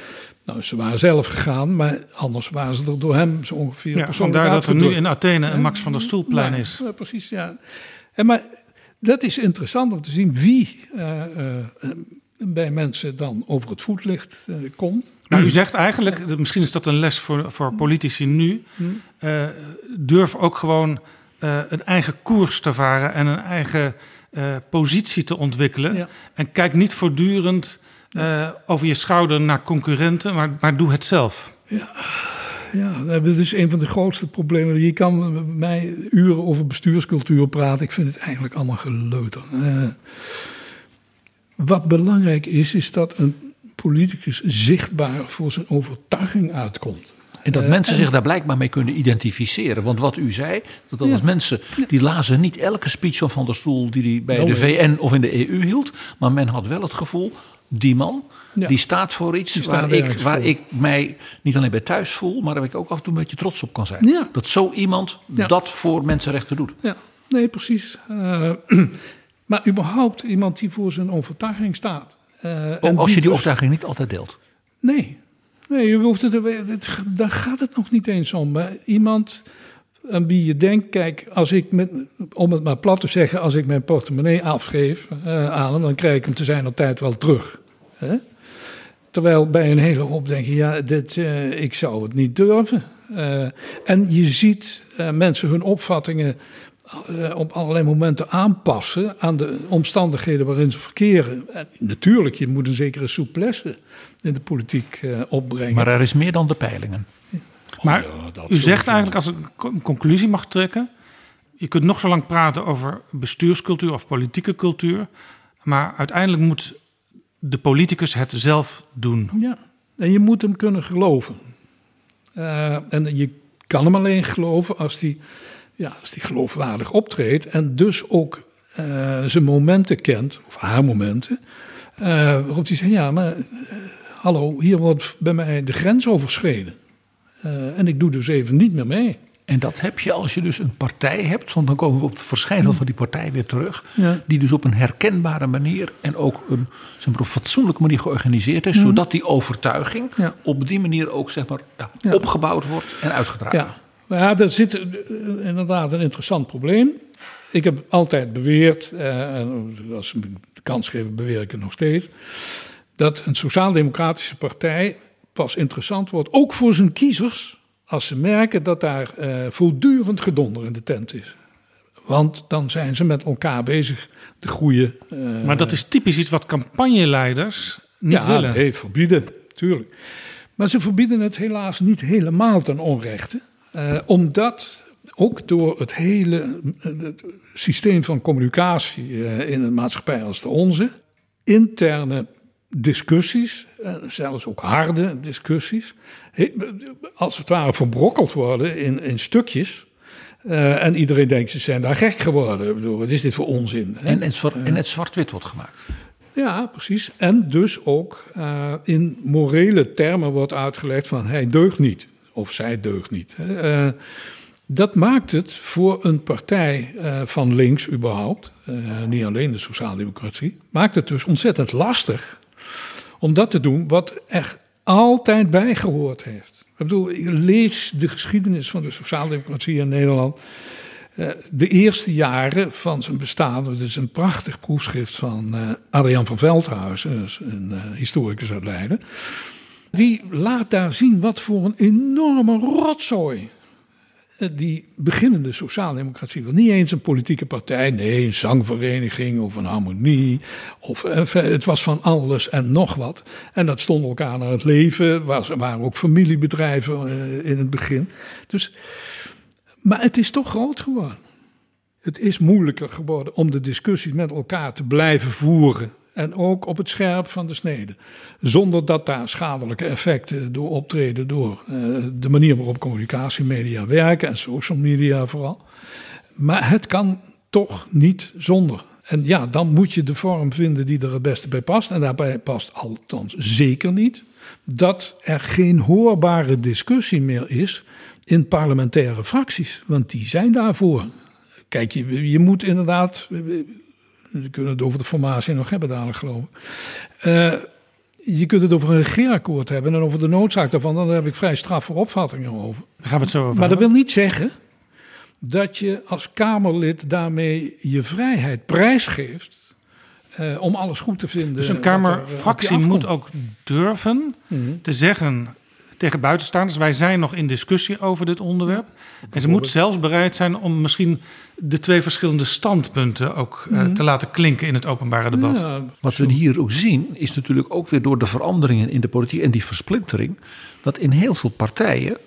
Nou, ze waren zelf gegaan, maar anders waren ze er door hem zo ongeveer Ja, vandaar dat er nu in Athene een Max van der Stoelplein is. ja, precies, ja. En maar dat is interessant om te zien wie bij mensen dan over het voetlicht eh, komt. Nou, u zegt eigenlijk, misschien is dat een les voor, voor politici nu. Hmm. eh, durf ook gewoon eh, een eigen koers te varen en een eigen positie te ontwikkelen. Ja. En kijk niet voortdurend over je schouder naar concurrenten, maar, maar doe het zelf. Ja, dat is een van de grootste problemen. Je kan met mij uren over bestuurscultuur praten. Ik vind het eigenlijk allemaal geleuter. Wat belangrijk is, is dat een politicus zichtbaar voor zijn overtuiging uitkomt. En dat Eh, mensen en- zich daar blijkbaar mee kunnen identificeren. Want wat u zei, dat, dat Ja. was mensen die lazen niet elke speech van Van der Stoel die hij bij Nou, de nee. VN of in de EU hield. Maar men had wel het gevoel, die man, Ja. die staat voor iets staat waar, ik, waar voor. ik mij niet alleen bij thuis voel, maar waar ik ook af en toe een beetje trots op kan zijn. Ja. Dat zo iemand Ja. dat voor mensenrechten doet. Ja, nee, precies. Eh, maar überhaupt iemand die voor zijn overtuiging staat. Eh, Ook en als je die dus- overtuiging niet altijd deelt. Nee, nee je hoeft het, het, daar gaat het nog niet eens om. Maar iemand aan wie je denkt, kijk, als ik met, om het maar plat te zeggen, als ik mijn portemonnee afgeef eh, aan hem, dan krijg ik hem te zijn op tijd wel terug. Hè? Terwijl bij een hele hoop denk je, ja, dit, eh, ik zou het niet durven. En je ziet mensen hun opvattingen op allerlei momenten aanpassen aan de omstandigheden waarin ze verkeren. En natuurlijk, je moet een zekere souplesse in de politiek eh, opbrengen. Maar er is meer dan de peilingen. Maar Oh ja, dat u zegt eigenlijk, als ik een conclusie mag trekken... je kunt nog zo lang praten over bestuurscultuur of politieke cultuur... maar uiteindelijk moet de politicus het zelf doen. Ja, en je moet hem kunnen geloven. Eh, en je kan hem alleen geloven als hij ja, als die geloofwaardig optreedt en dus ook eh, zijn momenten kent, of haar momenten, eh, waarop hij zegt, ja, maar eh, hallo, hier wordt bij mij de grens overschreden. En ik doe dus even niet meer mee. En dat heb je als je dus een partij hebt, want dan komen we op het verschijnsel van die partij weer terug. Ja. Die dus op een herkenbare manier en ook een, zeg maar, op fatsoenlijke manier georganiseerd is. Zodat die overtuiging Ja. op die manier ook zeg maar, Ja. opgebouwd wordt en uitgedragen. Ja, daar zit eh, inderdaad een interessant probleem. Ik heb altijd beweerd, eh, en als ze me de kans geven, beweer ik het nog steeds, dat een sociaal-democratische partij pas interessant wordt, ook voor zijn kiezers, als ze merken dat daar eh, voortdurend gedonder in de tent is. Want dan zijn ze met elkaar bezig de goede. eh, Maar dat is typisch iets wat campagneleiders niet ja, willen. Nee, verbieden, tuurlijk. Maar ze verbieden het helaas niet helemaal ten onrechte. Eh, omdat ook door het hele eh, het systeem van communicatie eh, in een maatschappij als de onze, interne discussies, zelfs ook harde discussies, als het ware verbrokkeld worden in, in stukjes. En iedereen denkt, ze zijn daar gek geworden. Ik bedoel, wat is dit voor onzin? hè? En, en het zwart-wit wordt gemaakt. Ja, precies. En dus ook in morele termen wordt uitgelegd van hij deugt niet. Of zij deugt niet. Eh, dat maakt het voor een partij eh, van links überhaupt, eh, niet alleen de sociaaldemocratie, maakt het dus ontzettend lastig om dat te doen wat er altijd bij gehoord heeft. Ik bedoel, lees de geschiedenis van de sociaaldemocratie in Nederland. De eerste jaren van zijn bestaan, dat is een prachtig proefschrift van Adriaan van Veldhuizen, een historicus uit Leiden. Die laat daar zien wat voor een enorme rotzooi eh, die beginnende sociaaldemocratie was. Niet eens een politieke partij, nee, een zangvereniging of een harmonie. Of, eh, het was van alles en nog wat. En dat stond elkaar naar het leven. Er waren ook familiebedrijven eh, in het begin. Dus, maar het is toch groot geworden. Het is moeilijker geworden om de discussie met elkaar te blijven voeren. En ook op het scherp van de snede. Zonder dat daar schadelijke effecten door optreden door uh, de manier waarop communicatiemedia werken en social media vooral. Maar het kan toch niet zonder. En ja, dan moet je de vorm vinden die er het beste bij past. En daarbij past althans zeker niet dat er geen hoorbare discussie meer is in parlementaire fracties. Want die zijn daarvoor. Kijk, je, je moet inderdaad. We kunnen het over de formatie nog hebben, dadelijk geloof ik. Uh, je kunt het over een regeerakkoord hebben en over de noodzaak daarvan. Dan heb ik vrij straffe opvattingen over. Daar gaan we het zo over Maar dat wil niet zeggen dat je als Kamerlid daarmee je vrijheid prijsgeeft. Uh, om alles goed te vinden. Dus een Kamerfractie moet ook durven mm-hmm. te zeggen tegen buitenstaanders: wij zijn nog in discussie over dit onderwerp. En ze moet zelfs bereid zijn om misschien de twee verschillende standpunten ook uh, mm-hmm. te laten klinken in het openbare debat. Ja, Wat we hier ook zien, is natuurlijk ook weer door de veranderingen in de politiek en die versplintering, dat in heel veel partijen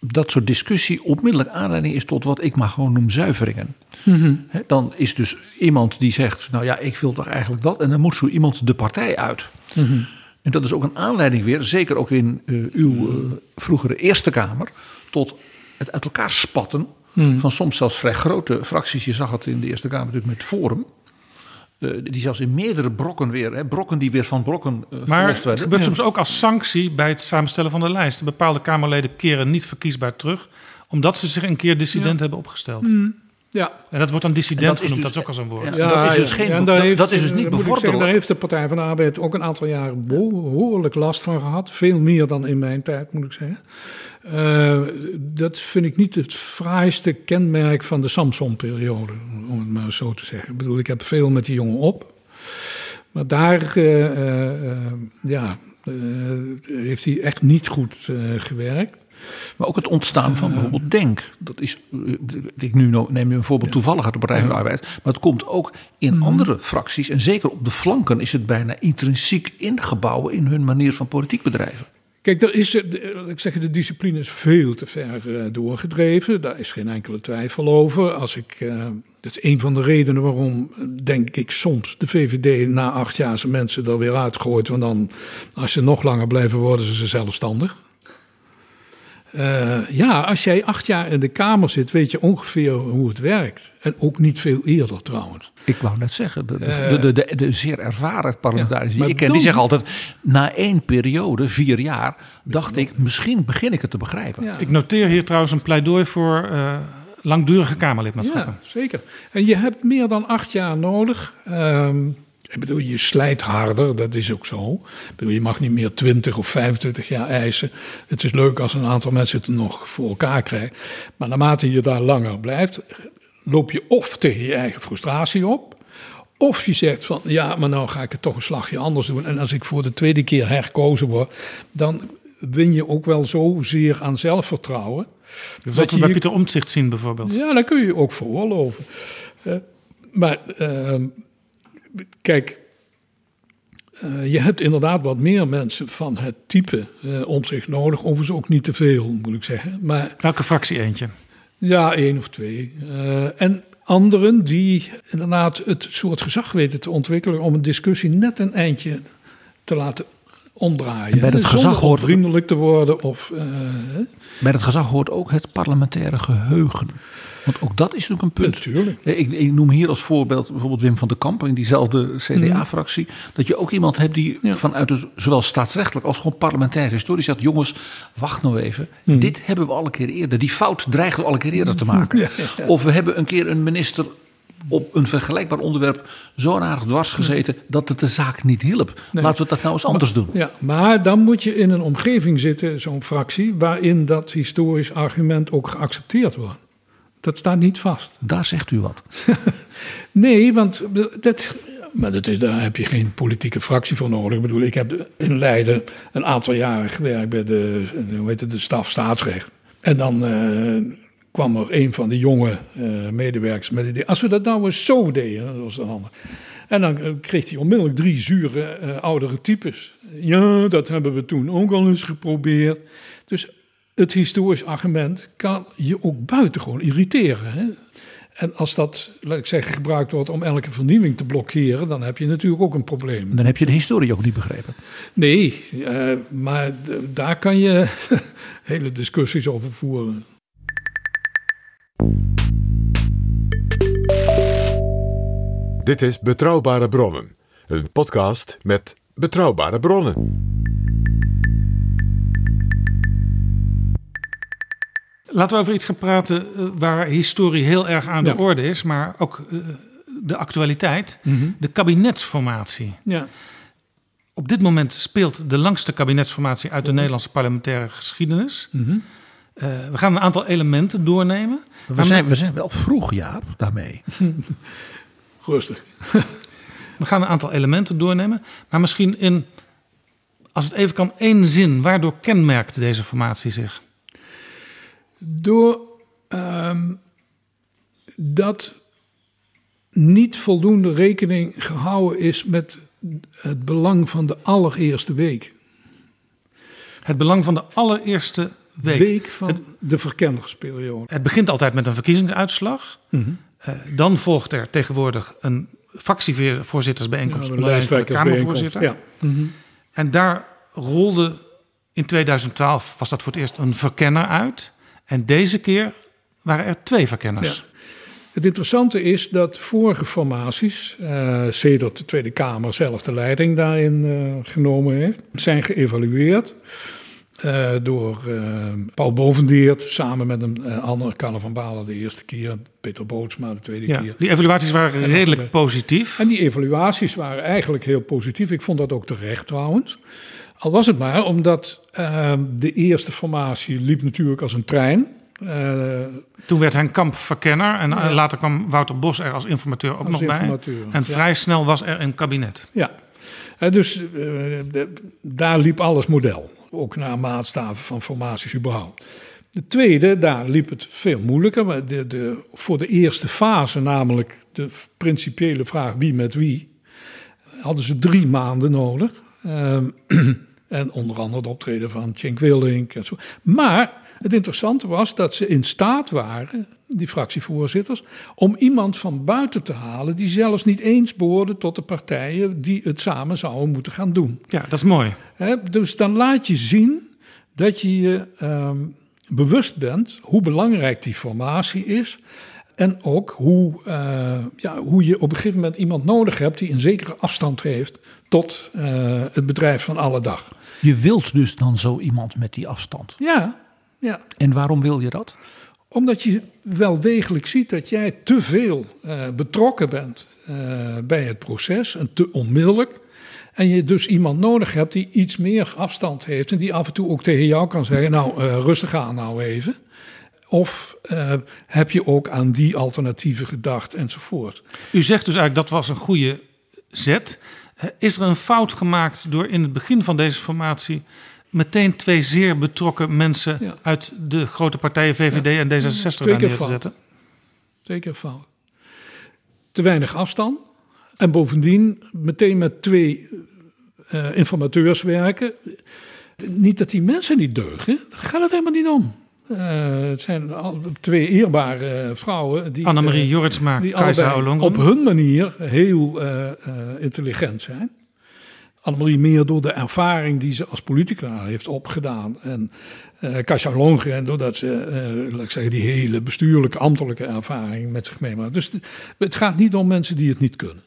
dat soort discussie onmiddellijk aanleiding is tot wat ik maar gewoon noem zuiveringen. Mm-hmm. dan is dus iemand die zegt, nou ja, ik wil toch eigenlijk dat. En dan moet zo iemand de partij uit. Mm-hmm. En dat is ook een aanleiding weer, zeker ook in uh, uw uh, vroegere Eerste Kamer, tot het uit elkaar spatten mm. van soms zelfs vrij grote fracties. Je zag het in de Eerste Kamer natuurlijk met Forum. Uh, die zelfs in meerdere brokken weer, hè, brokken die weer van brokken uh, Maar het gebeurt ja. soms ook als sanctie bij het samenstellen van de lijst. Bepaalde Kamerleden keren niet verkiesbaar terug, omdat ze zich een keer dissident ja. hebben opgesteld. Mm. Ja. En dat wordt dan dissident genoemd, dus, dat is ook als een woord. Ja, dat is dus, geen, dat, heeft, dat, is dus niet bevorderlijk. Daar heeft de Partij van de Arbeid ook een aantal jaren behoorlijk last van gehad. Veel meer dan in mijn tijd, moet ik zeggen. Uh, dat vind ik niet het fraaiste kenmerk van de Samson-periode, om het maar zo te zeggen. Ik bedoel, ik heb veel met die jongen op. Maar daar uh, uh, ja, heeft hij echt niet goed gewerkt. Maar ook het ontstaan van bijvoorbeeld Denk. Dat is, ik nu neem nu een voorbeeld toevallig uit de Partij van de Arbeid. Maar het komt ook in Mhm. andere fracties. En zeker op de flanken is het bijna intrinsiek ingebouwen in hun manier van politiek bedrijven. Kijk, er is, ik zeg, de discipline is veel te ver uh, doorgedreven. Daar is geen enkele twijfel over. Als ik, dat is een van de redenen waarom, denk ik, soms de VVD na acht jaar zijn mensen er weer uitgooit. Want dan, als ze nog langer blijven, worden ze zelfstandig. Uh, ja, als jij acht jaar in de Kamer zit, weet je ongeveer hoe het werkt. En ook niet veel eerder trouwens. Ik wou net zeggen, de, de, de, de, de zeer ervaren parlementariërs die ik ken, die zeggen altijd... na één periode, vier jaar, dacht ik, misschien begin ik het te begrijpen. Ja. Ik noteer hier trouwens een pleidooi voor uh, langdurige Kamerlidmaatschappen. Ja, zeker. En je hebt meer dan acht jaar nodig... Um, ik bedoel, je slijt harder, dat is ook zo. Ik bedoel, je mag niet meer 20 of 25 jaar eisen. Het is leuk als een aantal mensen het nog voor elkaar krijgt. Maar naarmate je daar langer blijft, loop je of tegen je eigen frustratie op. Of je zegt van, ja, maar nou ga ik het toch een slagje anders doen. En als ik voor de tweede keer herkozen word, dan win je ook wel zozeer aan zelfvertrouwen. Dat, dat je bij Pieter Omtzigt zien bijvoorbeeld. Ja, daar kun je ook veroorloven. Uh, maar... Uh, Kijk, uh, je hebt inderdaad wat meer mensen van het type uh, om zich nodig. Overigens ook niet te veel, moet ik zeggen. Maar, Welke fractie eentje? Ja, één of twee. Uh, en anderen die inderdaad het soort gezag weten te ontwikkelen... om een discussie net een eindje te laten omdraaien. En bij het gezag hoort vriendelijk te worden. Of, bij het gezag hoort ook het parlementaire geheugen. Want ook dat is natuurlijk een punt. Natuurlijk. Ik, ik, noem hier als voorbeeld bijvoorbeeld Wim van der Kamp in diezelfde CDA-fractie. Dat je ook iemand hebt die ja. vanuit de, zowel staatsrechtelijk als gewoon parlementaire historie zegt: jongens, wacht nou even. Hmm. Dit hebben we al een keer eerder. Die fout dreigen we al een keer eerder te maken. Ja, ja, of we hebben een keer een minister op een vergelijkbaar onderwerp zo aardig dwars gezeten dat het de zaak niet hielp. Nee. Laten we dat nou eens anders doen. Ja, maar dan moet je in een omgeving zitten, zo'n fractie, waarin dat historisch argument ook geaccepteerd wordt. Dat staat niet vast. Daar zegt u wat. nee, want dat, maar dat is, daar heb je geen politieke fractie voor nodig. Ik bedoel, ik heb in Leiden een aantal jaren gewerkt bij de, hoe heet het, de staf staatsrecht. En dan uh, kwam er een van de jonge uh, medewerkers met het idee: als we dat nou eens zo deden, dat was een ander. En dan uh, kreeg hij onmiddellijk drie zure oudere types. Ja, dat hebben we toen ook al eens geprobeerd. Dus het historisch argument kan je ook buitengewoon irriteren. Hè? En als dat, laat ik zeggen, gebruikt wordt om elke vernieuwing te blokkeren, dan heb je natuurlijk ook een probleem. Dan heb je de historie ook niet begrepen. Nee, uh, maar daar kan je hele discussies over voeren. Dit is Betrouwbare Bronnen, een podcast met betrouwbare bronnen. Laten we over iets gaan praten uh, waar historie heel erg aan Ja. de orde is, maar ook uh, de actualiteit. Mhm. De kabinetsformatie. Ja. Op dit moment speelt de langste kabinetsformatie uit de Nederlandse parlementaire geschiedenis. Mhm. Uh, we gaan een aantal elementen doornemen. We zijn, we zijn wel vroeg, Jaap, daarmee. Rustig. We gaan een aantal elementen doornemen. Maar misschien in, als het even kan, één zin. Waardoor kenmerkt deze formatie zich? Door ehm, dat niet voldoende rekening gehouden is met het belang van de allereerste week. Het belang van de allereerste week. Week van de verkennersperiode. Het begint altijd met een verkiezingsuitslag. Mhm. Uh, dan volgt er tegenwoordig een fractievoorzittersbijeenkomst Ja, van de Kamervoorzitter. ja. En daar rolde in 2012 was dat voor het eerst een verkenner uit. En deze keer waren er twee verkenners. Ja. Het interessante is dat vorige formaties, uh, sedert de Tweede Kamer zelf de leiding daarin uh, genomen heeft, zijn geëvalueerd. Uh, door Paul Bovendeert samen met een andere Carlo van Balen de eerste keer, Peter Bootsma de tweede ja, keer. Die evaluaties waren en redelijk de, positief. En die evaluaties waren eigenlijk heel positief. Ik vond dat ook terecht trouwens. Al was het maar omdat ehm, de eerste formatie liep natuurlijk als een trein. Uh, Toen werd Henk Kamp verkenner en ja. later kwam Wouter Bos er als informateur ook als nog informateur, bij. En ja. vrij snel was er een kabinet. Ja, uh, dus uh, de, daar liep alles model. Ook naar maatstaven van formaties überhaupt. De tweede, daar liep het veel moeilijker. Maar de, de, voor de eerste fase, namelijk de principiële vraag wie met wie, hadden ze drie maanden nodig. Um, en onder andere het optreden van Cenk Willink en zo. Maar het interessante was dat ze in staat waren, die fractievoorzitters, om iemand van buiten te halen die zelfs niet eens behoorde tot de partijen die het samen zouden moeten gaan doen. Ja, dat is mooi. He, dus dan laat je zien dat je je um, bewust bent hoe belangrijk die formatie is. En ook hoe, uh, ja, hoe je op een gegeven moment iemand nodig hebt die een zekere afstand heeft tot uh, het bedrijf van alle dag. Je wilt dus dan zo iemand met die afstand. Ja, ja. En waarom wil je dat? Omdat je wel degelijk ziet dat jij te veel uh, betrokken bent bij het proces en te onmiddellijk. En je dus iemand nodig hebt die iets meer afstand heeft en die af en toe ook tegen jou kan zeggen: Nou, rustig aan nou even. Of uh, heb je ook aan die alternatieven gedacht enzovoort. U zegt dus eigenlijk dat was een goede zet. Is er een fout gemaakt door in het begin van deze formatie meteen twee zeer betrokken mensen ja. uit de grote partijen VVD ja. en D66 daar neer te zetten? Twee keer fout. Te weinig afstand. En bovendien meteen met twee uh, informateurs werken. Niet dat die mensen niet deugen, daar gaat het helemaal niet om. Uh, het zijn twee eerbare vrouwen die. Annemarie uh, Jorritsma, die Kajsa op hun manier heel uh, intelligent zijn. Annemarie meer door de ervaring die ze als politica heeft opgedaan. En uh, Kajsa Olongren doordat ze, laat ik zeggen, die hele bestuurlijke, ambtelijke ervaring met zich meemaakt. Dus het gaat niet om mensen die het niet kunnen.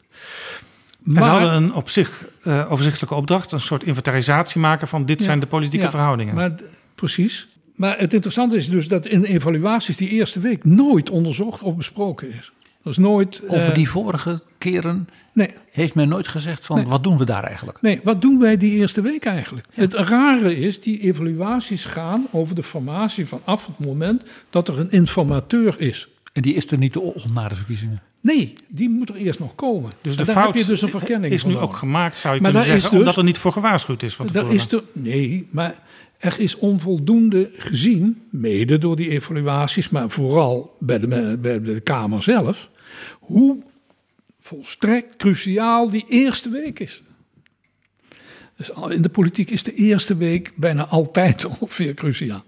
Maar, ze hadden een op zich overzichtelijke opdracht, een soort inventarisatie maken van dit ja, zijn de politieke ja, verhoudingen. Maar, precies. Maar het interessante is dus dat in evaluaties die eerste week nooit onderzocht of besproken is. Dat is nooit. Over uh, die vorige keren nee. heeft men nooit gezegd van nee. wat doen we daar eigenlijk? Nee, wat doen wij die eerste week eigenlijk? Ja. Het rare is, die evaluaties gaan over de formatie vanaf het moment dat er een informateur is. En die is er niet na de verkiezingen? Nee, die moet er eerst nog komen. Dus de fout heb je dus een verkenning is nu ook gemaakt, zou je maar kunnen zeggen, dus, omdat er niet voor gewaarschuwd is van tevoren. Is er, nee, maar er is onvoldoende gezien, mede door die evaluaties, maar vooral bij de, bij de Kamer zelf, hoe volstrekt cruciaal die eerste week is. Dus in de politiek is de eerste week bijna altijd ongeveer cruciaal.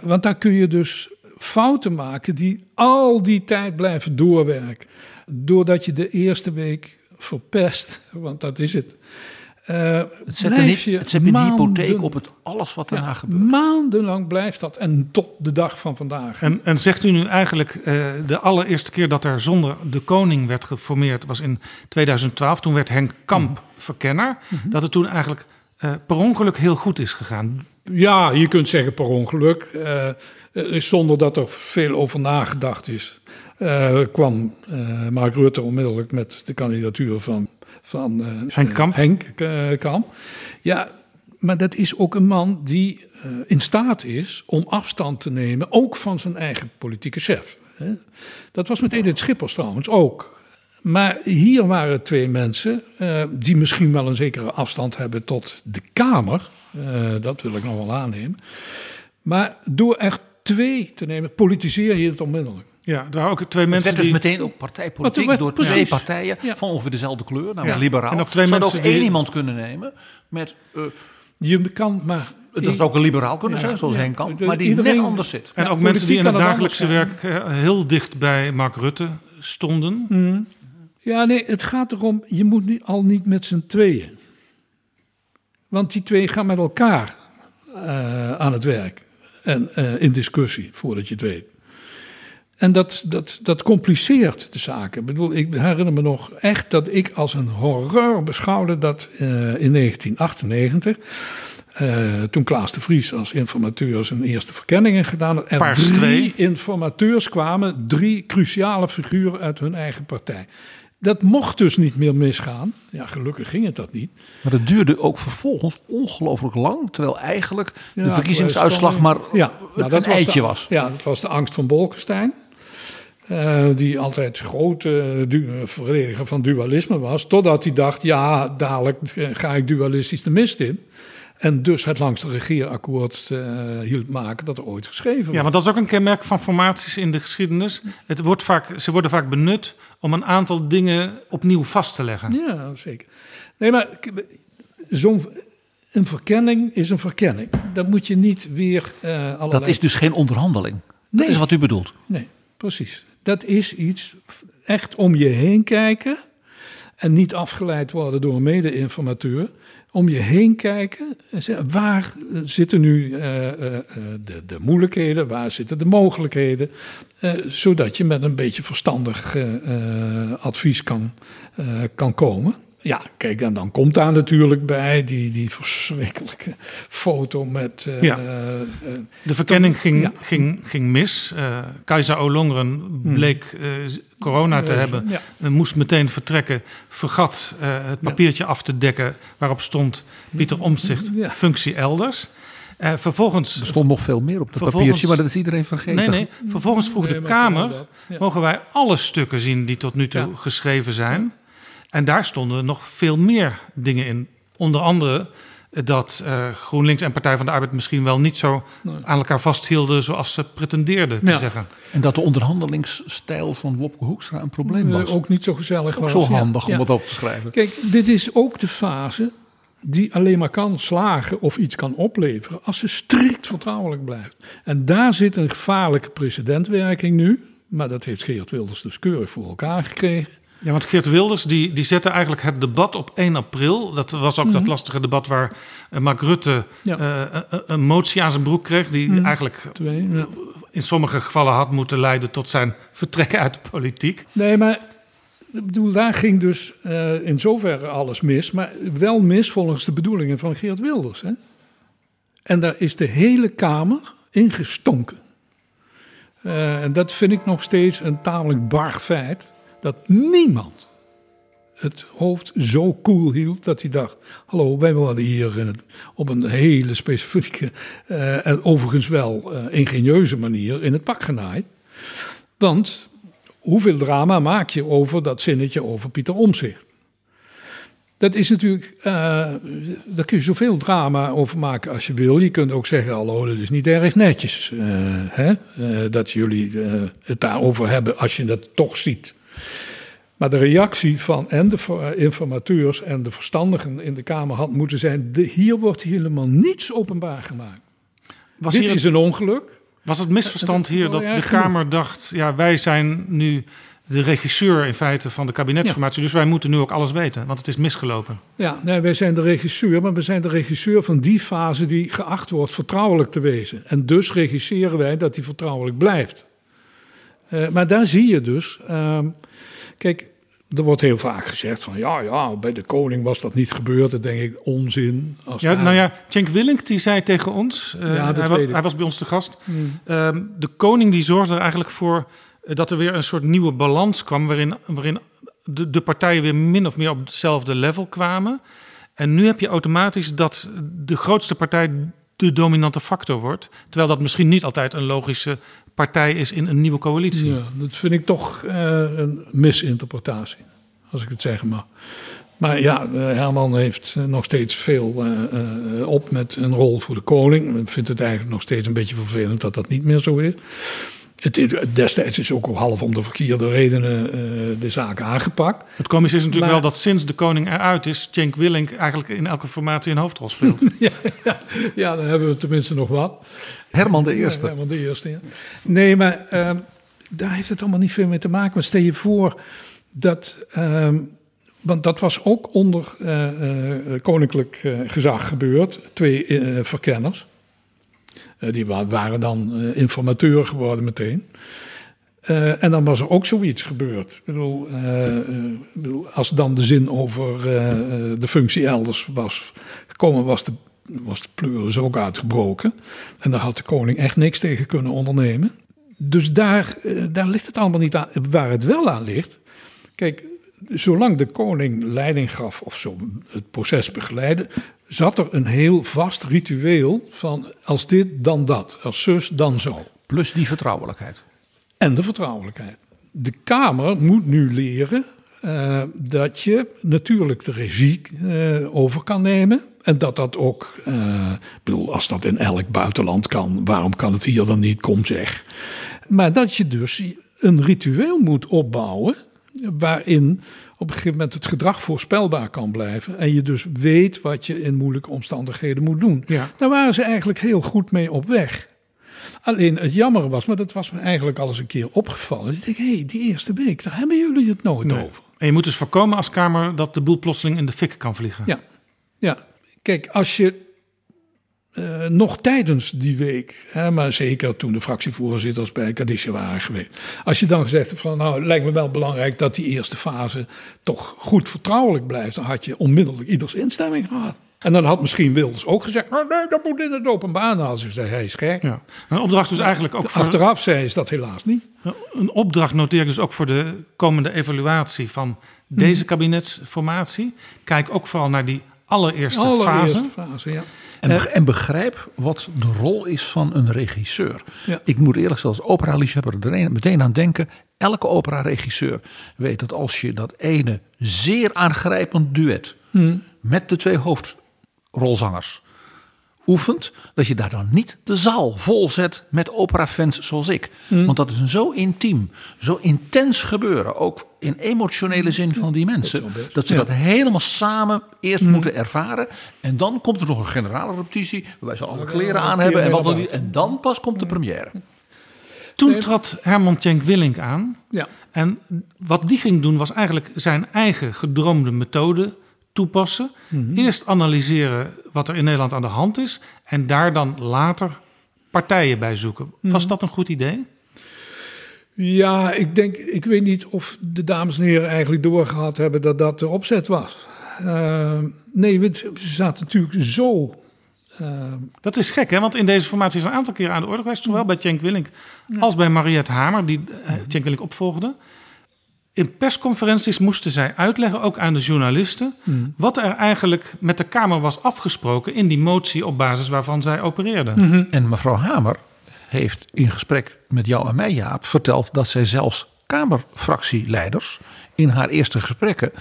Want daar kun je dus fouten maken die al die tijd blijven doorwerken. Doordat je de eerste week verpest, want dat is het. Uh, het zet een, niet, het zet een hypotheek op het alles wat daarna ja, gebeurt. Maandenlang blijft dat en tot de dag van vandaag. En, en zegt u nu eigenlijk uh, de allereerste keer dat er zonder de koning werd geformeerd was in 2012. Toen werd Henk Kamp mm -hmm. verkenner. Mm -hmm. Dat het toen eigenlijk uh, per ongeluk heel goed is gegaan. Ja, je kunt zeggen per ongeluk. zonder dat er veel over nagedacht is. kwam Mark Rutte onmiddellijk met de kandidatuur van van uh, Henk Kamp. Henk uh, Kamp. Ja, maar dat is ook een man die in staat is om afstand te nemen, ook van zijn eigen politieke chef. Hè. Dat was met Edith Schippers trouwens ook. Maar hier waren twee mensen die misschien wel een zekere afstand hebben tot de Kamer. dat wil ik nog wel aannemen. Maar door echt twee te nemen, politiseer je het onmiddellijk. Ja, er waren ook twee mensen het werd die... dus meteen ook partijpolitiek werd, door twee partijen ja. van ongeveer dezelfde kleur, namelijk ja. liberaal. En ook twee Zou mensen ook één die... iemand kunnen nemen met... Uh, je kan maar... Dat zou ook een liberaal kunnen zijn, zoals Henk Kamp, maar die Iedereen, net anders zit. En ook mensen die in het dagelijkse werk heel dicht bij Mark Rutte stonden. Mm. Ja, nee, het gaat erom, je moet nu al niet met z'n tweeën. Want die twee gaan met elkaar uh, aan het werk. En uh, in discussie, voordat je het weet. En dat, dat, dat compliceert de zaken. Ik bedoel, ik herinner me nog echt dat ik als een horror beschouwde dat uh, in 1998. Uh, toen Klaas de Vries als informateur zijn eerste verkenningen gedaan had. Er Paars drie twee. informateurs kwamen, drie cruciale figuren uit hun eigen partij. Dat mocht dus niet meer misgaan. Ja, gelukkig ging het dat niet. Maar dat duurde ook vervolgens ongelooflijk lang. Terwijl eigenlijk de verkiezingsuitslag maar was- ja, nou, een dat was eitje de- was. Ja, dat was de angst van Bolkestein. Eh, die altijd grote du- eh, verdediger van dualisme was. Totdat hij dacht, ja, dadelijk eh, ga ik dualistisch de mist in. En dus het langste regeerakkoord eh, hield maken dat er ooit geschreven was. Ja, want dat is ook een kenmerk van formaties in de geschiedenis. Het wordt vaak, ze worden vaak benut om een aantal dingen opnieuw vast te leggen. Ja, zeker. Nee, maar zo'n een verkenning is een verkenning. Dat moet je niet weer eh allerlei... Dat is dus geen onderhandeling. Dat is wat u bedoelt. Nee, precies. Dat is iets echt om je heen kijken en niet afgeleid worden door een mede-informateur. Om je heen kijken en zeggen, waar zitten nu eh, eh, eh, de, de moeilijkheden, waar zitten de mogelijkheden. zodat je met een beetje verstandig advies kan, kan komen. Ja, kijk, en dan komt daar natuurlijk bij die, die verschrikkelijke foto met... eh, Ja. eh, De verkenning ging, Ja. ging, ging mis. Eh Keizer Olongeren bleek eh, corona te hebben. ja. En moest meteen vertrekken. Vergat eh, het papiertje af te dekken waarop stond Pieter Omtzigt, Ja. functie elders. Eh, vervolgens Er stond nog veel meer op dat Vervolgens- papiertje, maar dat is iedereen vergeten. Nee, nee. Vervolgens vroeg Nee, de Kamer: mogen wij alle stukken zien die tot nu toe Ja. geschreven zijn? En daar stonden nog veel meer dingen in. Onder andere dat eh, GroenLinks en Partij van de Arbeid misschien wel niet zo aan elkaar vasthielden zoals ze pretendeerden te Ja. zeggen. En dat de onderhandelingsstijl van Wopke Hoekstra een probleem was. ook niet zo gezellig Ook was. zo Ja, handig om ja. het op te schrijven. Kijk, dit is ook de fase die alleen maar kan slagen of iets kan opleveren als ze strikt vertrouwelijk blijft. En daar zit een gevaarlijke precedentwerking nu. Maar dat heeft Geert Wilders dus keurig voor elkaar gekregen. Ja, want Geert Wilders die, die zette eigenlijk het debat op 1 april. Dat was ook dat lastige debat waar eh, Mark Rutte Mhm. Ja. Mhm. eh, een, een motie aan zijn broek kreeg. Die eigenlijk Twee, ja. in sommige gevallen had moeten leiden tot zijn vertrek uit de politiek. Nee, maar ik bedoel, daar ging dus eh, in zoverre alles mis. Maar wel mis volgens de bedoelingen van Geert Wilders. Hè? En daar is de hele Kamer ingestonken. Eh, en dat vind ik nog steeds een tamelijk bar feit. Dat niemand het hoofd zo koel hield dat hij dacht... hallo, wij worden hier op een hele specifieke... eh, en overigens wel eh, ingenieuze manier in het pak genaaid. Want hoeveel drama maak je over dat zinnetje over Pieter Omzicht? Dat is natuurlijk, eh, daar kun je zoveel drama over maken als je wil. Je kunt ook zeggen, hallo, dat is niet erg netjes. hè? dat jullie het daarover hebben als je dat toch ziet. Maar de reactie van en de ver- informateurs en de verstandigen in de Kamer had moeten zijn... De, hier wordt helemaal niets openbaar gemaakt. Was Dit hier, is een ongeluk. Was het misverstand hier dat de. Kamer dacht... ja, wij zijn nu de regisseur in feite van de kabinetsformatie... dus wij moeten nu ook alles weten, want het is misgelopen. Ja, nee, wij zijn de regisseur, maar we zijn de regisseur van die fase die geacht wordt vertrouwelijk te wezen. En dus regisseren wij dat die vertrouwelijk blijft. Eh, maar daar zie je dus, ehm, kijk, er wordt heel vaak gezegd van ja, ja, bij de koning was dat niet gebeurd. Dat denk ik onzin. Als Ja, daar- nou ja, Cenk Willink die zei tegen ons... eh, Ja, hij was bij ons te gast... Hmm. Ehm, de koning die zorgde er eigenlijk voor eh, dat er weer een soort nieuwe balans kwam... waarin, waarin de, de partijen weer min of meer op hetzelfde level kwamen. En nu heb je automatisch dat de grootste partij de dominante factor wordt. Terwijl dat misschien niet altijd een logische partij is in een nieuwe coalitie. Ja, dat vind ik toch eh, een misinterpretatie, als ik het zeggen mag. Maar ja, eh, Herman heeft eh, nog steeds veel op met een rol voor de koning. Ik vind het eigenlijk nog steeds een beetje vervelend dat dat niet meer zo is. Het, is- destijds is ook half om de verkeerde redenen eh, de zaak aangepakt. Het komische is natuurlijk Maar- wel dat sinds de koning eruit is... Cenk Willink eigenlijk in elke formatie een hoofdrol speelt. ja, ja, ja, dan hebben we tenminste nog wat. Herman de Eerste. Ja, Herman de Eerste, ja. Nee, maar ehm, daar heeft het allemaal niet veel mee te maken. Maar stel je voor dat... ehm, want dat was ook onder eh, eh, koninklijk eh, gezag gebeurd. Twee eh, verkenners. Eh, die wa- waren dan eh, informateur geworden meteen. Eh, en dan was er ook zoiets gebeurd. Ik bedoel, als dan de zin over de functie elders was gekomen, was de, was de pleuris ook uitgebroken. En daar had de koning echt niks tegen kunnen ondernemen. Dus daar, daar ligt het allemaal niet aan. Waar het wel aan ligt. Kijk, zolang de koning leiding gaf of zo het proces begeleidde, zat er een heel vast ritueel van als dit dan dat, als zus dan zo. Plus die vertrouwelijkheid. En de vertrouwelijkheid. De Kamer moet nu leren eh, dat je natuurlijk de regie eh, over kan nemen. En dat dat ook, ik bedoel, als dat in elk buitenland kan, waarom kan het hier dan niet? Kom zeg. Maar dat je dus een ritueel moet opbouwen. waarin op een gegeven moment het gedrag voorspelbaar kan blijven. En je dus weet wat je in moeilijke omstandigheden moet doen. Ja. Daar waren ze eigenlijk heel goed mee op weg. Alleen het jammer was, maar dat was me eigenlijk al eens een keer opgevallen. Ik denk, hé, hey, die eerste week, daar hebben jullie het nooit Nee. over. En je moet dus voorkomen als Kamer dat de boel plotseling in de fik kan vliegen. Ja, ja. Kijk, als je eh, nog tijdens die week, hè, maar zeker toen de fractievoorzitters bij Kadisha waren geweest. Als je dan gezegd hebt van, nou, het lijkt me wel belangrijk dat die eerste fase toch goed vertrouwelijk blijft. Dan had je onmiddellijk ieders instemming gehad. En dan had misschien Wilders ook gezegd, nou, nee, dat moet in het openbaar. Nou, als ik zei, hij is gek. Ja. Een opdracht dus eigenlijk ook voor... Achteraf zei is dat helaas niet. Een opdracht noteer ik dus ook voor de komende evaluatie van deze kabinetsformatie. Kijk ook vooral naar die allereerste, Allereerste fase. fase, ja. En, beg- en begrijp wat de rol is van een regisseur. Ja. Ik moet eerlijk zeggen, als opera-liefhebber er een- meteen aan denken. Elke opera-regisseur weet dat als je dat ene zeer aangrijpend duet met de twee hoofdrolzangers oefent, dat je daar dan niet de zaal vol zet met operafans zoals ik. Want dat is een zo intiem, zo intens gebeuren, ook in emotionele zin van die mensen, dat ze dat helemaal samen eerst moeten ervaren. En dan komt er nog een generale repetitie, waarbij ze alle kleren aan hebben. En, wat dan niet, en dan pas komt de première. Toen trad Herman Tjenk Willink aan. Ja. En wat die ging doen was eigenlijk zijn eigen gedroomde methode toepassen. Eerst analyseren wat er in Nederland aan de hand is. En daar dan later partijen bij zoeken. Was dat een goed idee? Ja, ik denk, ik weet niet of de dames en heren eigenlijk doorgehad hebben dat dat de opzet was. Uh, nee, ze zaten natuurlijk zo. Uh, dat is gek, hè? Want in deze formatie is een aantal keer aan de orde geweest, zowel bij Cenk Willink als bij Mariette Hamer, die uh, Cenk Willink opvolgde. In persconferenties moesten zij uitleggen, ook aan de journalisten, mm. wat er eigenlijk met de Kamer was afgesproken in die motie op basis waarvan zij opereerden. Mm -hmm. En mevrouw Hamer heeft in gesprek met jou en mij, Jaap, verteld dat zij zelfs Kamerfractieleiders in haar eerste gesprekken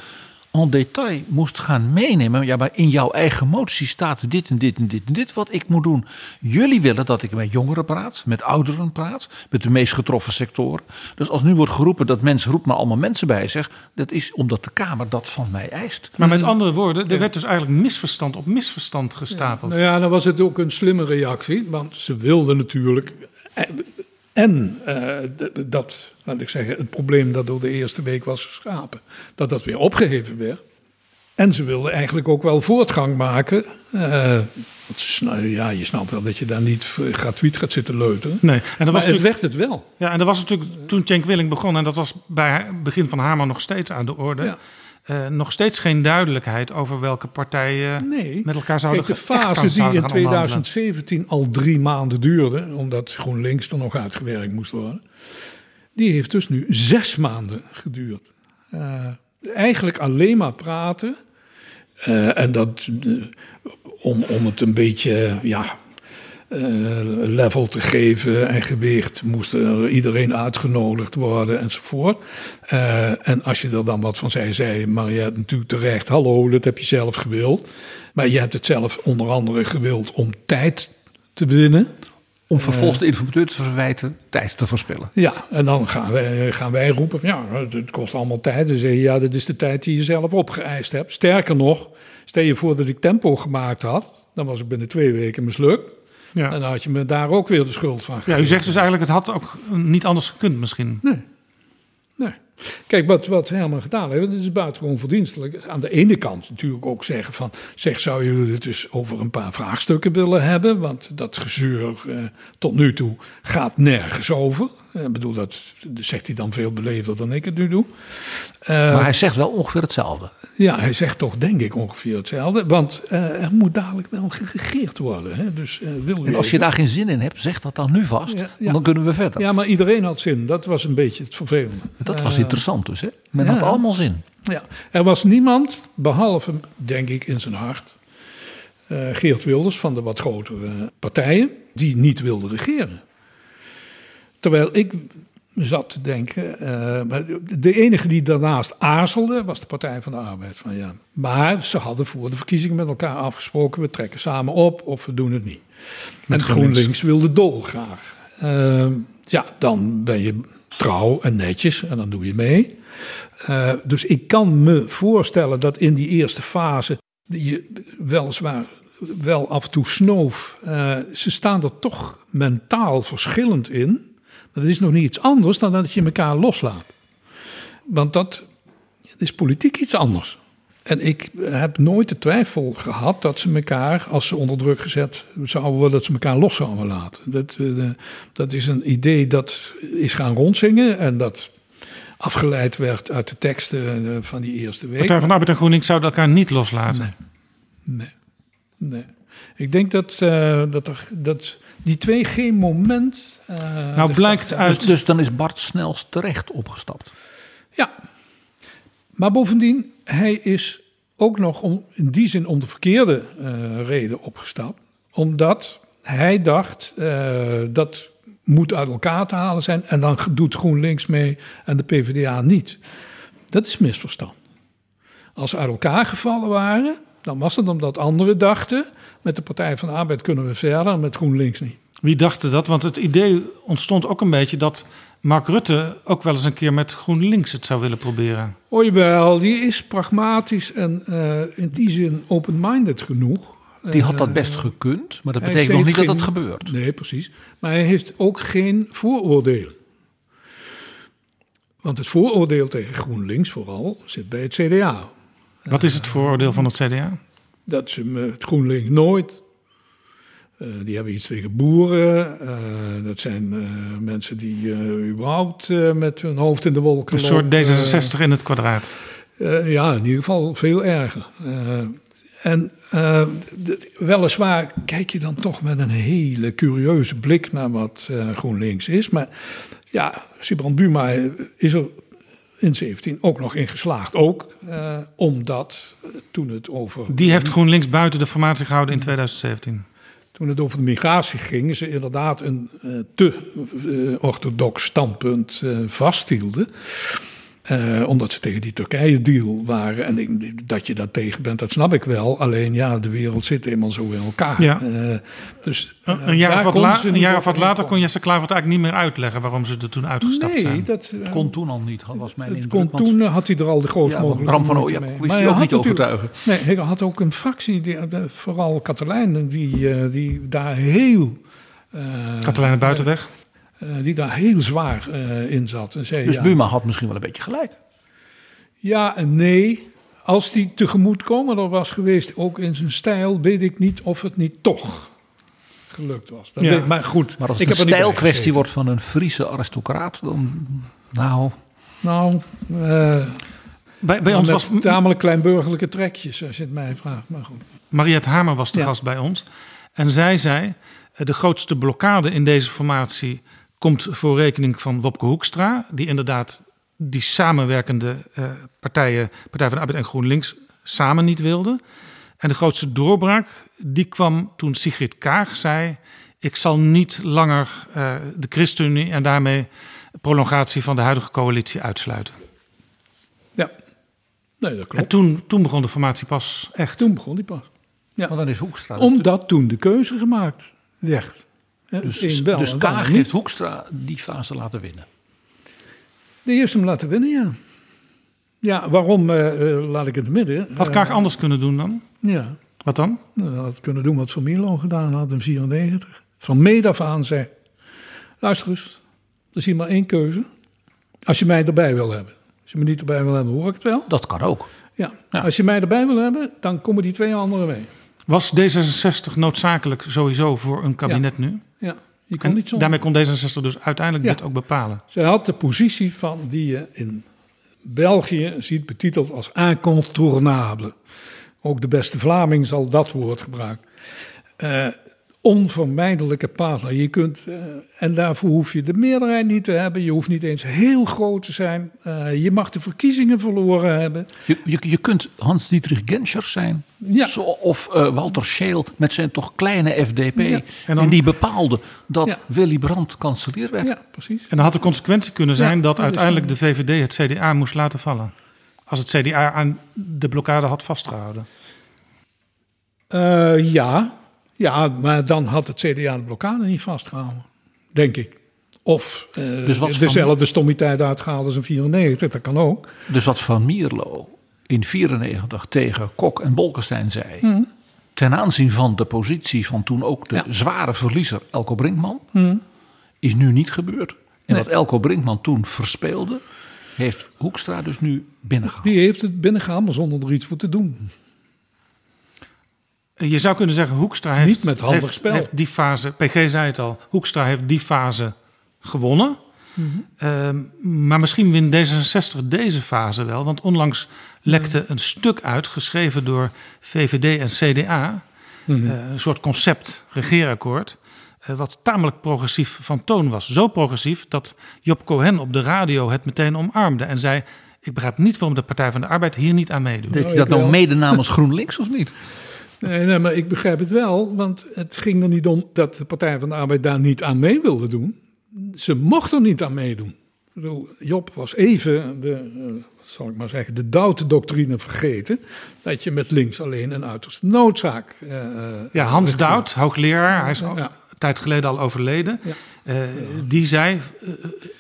en detail moest gaan meenemen. Ja, maar in jouw eigen motie staat dit en dit en dit en dit wat ik moet doen. Jullie willen dat ik met jongeren praat, met ouderen praat, met de meest getroffen sectoren. Dus als nu wordt geroepen dat mensen, roep maar allemaal mensen bij zich. Dat is omdat de Kamer dat van mij eist. Maar met andere woorden, er werd dus eigenlijk misverstand op misverstand gestapeld. Ja. Nou ja, dan was het ook een slimme reactie. Want ze wilden natuurlijk En uh, dat, laat ik zeggen, het probleem dat door de eerste week was geschapen, dat dat weer opgeheven werd. En ze wilden eigenlijk ook wel voortgang maken. Uh, ja, je snapt wel dat je daar niet gratuit gaat zitten leuteren. Nee, en dat was het werd het wel. Ja, en dat was natuurlijk toen Cenk Willing begon, en dat was bij het begin van Hamer nog steeds aan de orde. Ja. Uh, nog steeds geen duidelijkheid over welke partijen nee. met elkaar zouden Kijk, de fase die in 2017 al drie maanden duurde, omdat GroenLinks er nog uitgewerkt moest worden, die heeft dus nu zes maanden geduurd. Uh, eigenlijk alleen maar praten. Uh, en dat om, om het een beetje ja, level te geven en gewicht moest er iedereen uitgenodigd worden enzovoort. Uh, en als je er dan wat van zei, zei Mariette natuurlijk terecht, hallo, dat heb je zelf gewild. Maar je hebt het zelf onder andere gewild om tijd te winnen. Om vervolgens de informateur te verwijten tijd te verspillen. Ja, en dan gaan wij, gaan wij roepen: van, ja, het kost allemaal tijd. Dan zeg je: ja, dat is de tijd die je zelf opgeëist hebt. Sterker nog, stel je voor dat ik tempo gemaakt had, dan was ik binnen twee weken mislukt. Ja. En dan had je me daar ook weer de schuld van gegeven. Ja, u zegt dus eigenlijk: het had ook niet anders gekund, misschien. Nee. Nee. Kijk, wat, wat Herman gedaan heeft, dat is buitengewoon verdienstelijk. Aan de ene kant natuurlijk ook zeggen van... zeg, zou je het dus over een paar vraagstukken willen hebben? Want dat gezeur eh, tot nu toe gaat nergens over. Ik bedoel, dat, zegt hij dan veel beleefder dan ik het nu doe. Uh, maar hij zegt wel ongeveer hetzelfde. Ja, hij zegt toch denk ik ongeveer hetzelfde. Want uh, er moet dadelijk wel geregeerd worden. Hè? Dus, uh, wil en als even... je daar geen zin in hebt, zeg dat dan nu vast. Ja, ja. Dan kunnen we verder. Ja, maar iedereen had zin. Dat was een beetje het vervelende. Dat was interessant dus, hè? Men had allemaal zin. Ja, er was niemand, behalve denk ik in zijn hart... Geert Wilders van de wat grotere partijen... die niet wilde regeren. Terwijl ik zat te denken. Uh, de enige die daarnaast aarzelde was de Partij van de Arbeid. Van, ja. Maar ze hadden voor de verkiezingen met elkaar afgesproken: we trekken samen op of we doen het niet. Met en GroenLinks, GroenLinks wilde dolgraag. Uh, ja, dan ben je trouw en netjes en dan doe je mee. Uh, dus ik kan me voorstellen dat in die eerste fase je weliswaar wel af en toe snoof. ze staan er toch mentaal verschillend in. Dat is nog niet iets anders dan dat je elkaar loslaat. Want dat is politiek iets anders. En ik heb nooit de twijfel gehad dat ze elkaar, als ze onder druk gezet zouden worden, dat ze elkaar los zouden laten. Dat, dat is een idee dat is gaan rondzingen en dat afgeleid werd uit de teksten van die eerste week. Partij van Arbeid en GroenLinks zouden elkaar niet loslaten. Nee, nee. nee. Ik denk dat, uh, dat, er, dat die twee geen moment. Uh, nou, blijkt uit. Dus, dus, dan is Bart snel terecht opgestapt. Ja, maar bovendien, hij is ook nog om, in die zin om de verkeerde uh, reden opgestapt. Omdat hij dacht uh, dat moet uit elkaar te halen zijn. En dan doet GroenLinks mee en de PvdA niet. Dat is misverstand. Als ze uit elkaar gevallen waren, dan was het omdat anderen dachten: met de Partij van de Arbeid kunnen we verder, met GroenLinks niet. Wie dacht dat? Want het idee ontstond ook een beetje dat Mark Rutte ook wel eens een keer met GroenLinks het zou willen proberen. Oh jawel, die is pragmatisch en uh, in die zin open-minded genoeg. Die had dat best gekund, maar dat betekent nog niet geen, dat het gebeurt. Nee, precies. Maar hij heeft ook geen vooroordelen. Want het vooroordeel tegen GroenLinks vooral zit bij het CDA. Wat is het vooroordeel van het CDA? Dat ze met GroenLinks nooit. Uh, die hebben iets tegen boeren. Uh, dat zijn uh, mensen die überhaupt met hun hoofd in de wolken Een soort D66 in het kwadraat. ja, in ieder geval veel erger. en weliswaar kijk je dan toch met een hele curieuze blik naar wat GroenLinks is. Maar ja, Sibrand Buma is er in 17 ook nog in geslaagd. Ook uh, omdat uh, toen het over. Die heeft GroenLinks buiten de formatie gehouden in 2017. Toen het over de migratie ging, ze inderdaad een uh, te orthodox standpunt vasthielden. Uh, omdat ze tegen die Turkije-deal waren. En ik, dat je daar tegen bent, dat snap ik wel. Alleen ja, de wereld zit eenmaal zo in elkaar. Ja. Uh, dus, uh, een jaar of wat, la een jaar of wat later kon Jesse Klaver eigenlijk niet meer uitleggen waarom ze er toen uitgestapt nee, zijn. Dat, het kon toen al niet, was mijn Het kon toen, had hij er al de grootste ja, mogelijke Bram van Ooyen wist hij ook niet overtuigen. Nee, hij had ook een fractie, die, vooral Katelijn, die, die daar heel... Katelijn Buitenweg? Eh, die daar heel zwaar eh, in zat. En zei, Dus ja, Buma had misschien wel een beetje gelijk. ja en nee. Als die tegemoetkomen was geweest, ook in zijn stijl, weet ik niet of het niet toch gelukt was. Dat Ja. weet- maar goed, Maar als ik het een stijlkwestie wordt van een Friese aristocraat, dan. Nou, Nou, eh Bij, bij ons met was tamelijk kleinburgerlijke trekjes, als je het mij vraagt. Maar goed. Mariette Hamer was de Ja. gast bij ons. En zij zei, de grootste blokkade in deze formatie komt voor rekening van Wopke Hoekstra. Die inderdaad die samenwerkende eh, partijen, Partij van de Arbeid en GroenLinks, samen niet wilde. En de grootste doorbraak, die kwam toen Sigrid Kaag zei... ik zal niet langer eh, de ChristenUnie en daarmee prolongatie van de huidige coalitie uitsluiten. Ja, nee, dat En klopt. toen, toen begon de formatie pas echt. Toen begon die pas. maar dan is Hoekstra. dus- Omdat toen de keuze gemaakt werd. Hè, dus bel dus Kaag niet. heeft Hoekstra die fase laten winnen. Die heeft hem laten winnen, ja. Ja, waarom eh, eh, laat ik het midden? Had Eh, Kaag anders kunnen doen dan? Ja, Wat dan? nou, had kunnen doen wat Van Mierlo gedaan had in 94. Van meet af aan zei, luister eens, er is hier maar één keuze. Als je mij erbij wil hebben. Als je me niet erbij wil hebben, hoor ik het wel. Dat kan ook. Ja. Ja. Als je mij erbij wil hebben, dan komen die twee anderen mee. Was D66 noodzakelijk sowieso voor een kabinet nu? Ja, je kon niet zonder. daarmee kon D66 dus uiteindelijk Ja. dit ook bepalen. Zij had de positie van die je in België ziet betiteld als incontournable. Ook de beste Vlaming zal dat woord gebruiken. Eh, onvermijdelijke partner. Je kunt, eh, en daarvoor hoef je de meerderheid niet te hebben. Je hoeft niet eens heel groot te zijn. Eh, je mag de verkiezingen verloren hebben. Je, je, je kunt Hans-Dietrich Genscher zijn. Ja. Zo- of eh, Walter Scheel met zijn toch kleine FDP. Ja. En, die bepaalde dat Ja. Willy Brandt kanselier werd. Ja, precies. En dan had de consequentie kunnen zijn Ja, dat uiteindelijk de VVD het CDA moest laten vallen. Als het CDA aan de blokkade had vastgehouden. Eh, ja. Ja, maar dan had het CDA de blokkade niet vastgehouden. Denk ik. Of eh, Dus wat van- dezelfde stommiteit uitgehaald als in 94, dat kan ook. Dus wat Van Mierlo in 94 tegen Kok en Bolkestein zei. Mhm. Ten aanzien van de positie van toen ook de Ja. zware verliezer Elko Brinkman. Mhm. Is nu niet gebeurd. En Nee. wat Elko Brinkman toen verspeelde. Heeft Hoekstra dus nu binnengehaald. Die heeft het binnengehaald, maar zonder er iets voor te doen. Je zou kunnen zeggen, Hoekstra heeft, Niet met handig heeft, spel. heeft die fase, PG zei het al, Hoekstra heeft die fase gewonnen. Mhm. Ehm, maar misschien wint D66 deze fase wel. Want onlangs lekte een stuk uit, geschreven door VVD en CDA. Mhm. eh, een soort concept regeerakkoord. eh, wat tamelijk progressief van toon was. Zo progressief dat Job Cohen op de radio het meteen omarmde. En zei, ik begrijp niet waarom de Partij van de Arbeid hier niet aan meedoet. Deed Oh, hij dat nou mede namens GroenLinks of niet? Nee, nee, maar ik begrijp het wel, want het ging er niet om dat de Partij van de Arbeid daar niet aan mee wilde doen. Ze mochten er niet aan meedoen. Ik bedoel, Job was even de, eh, zal ik maar zeggen, de Doubt-doctrine vergeten. Dat je met links alleen een uiterste noodzaak. eh, Ja, Hans eh, Dout, hoogleraar, hij is al Ja. een tijd geleden al overleden. Ja. Eh, die zei eh,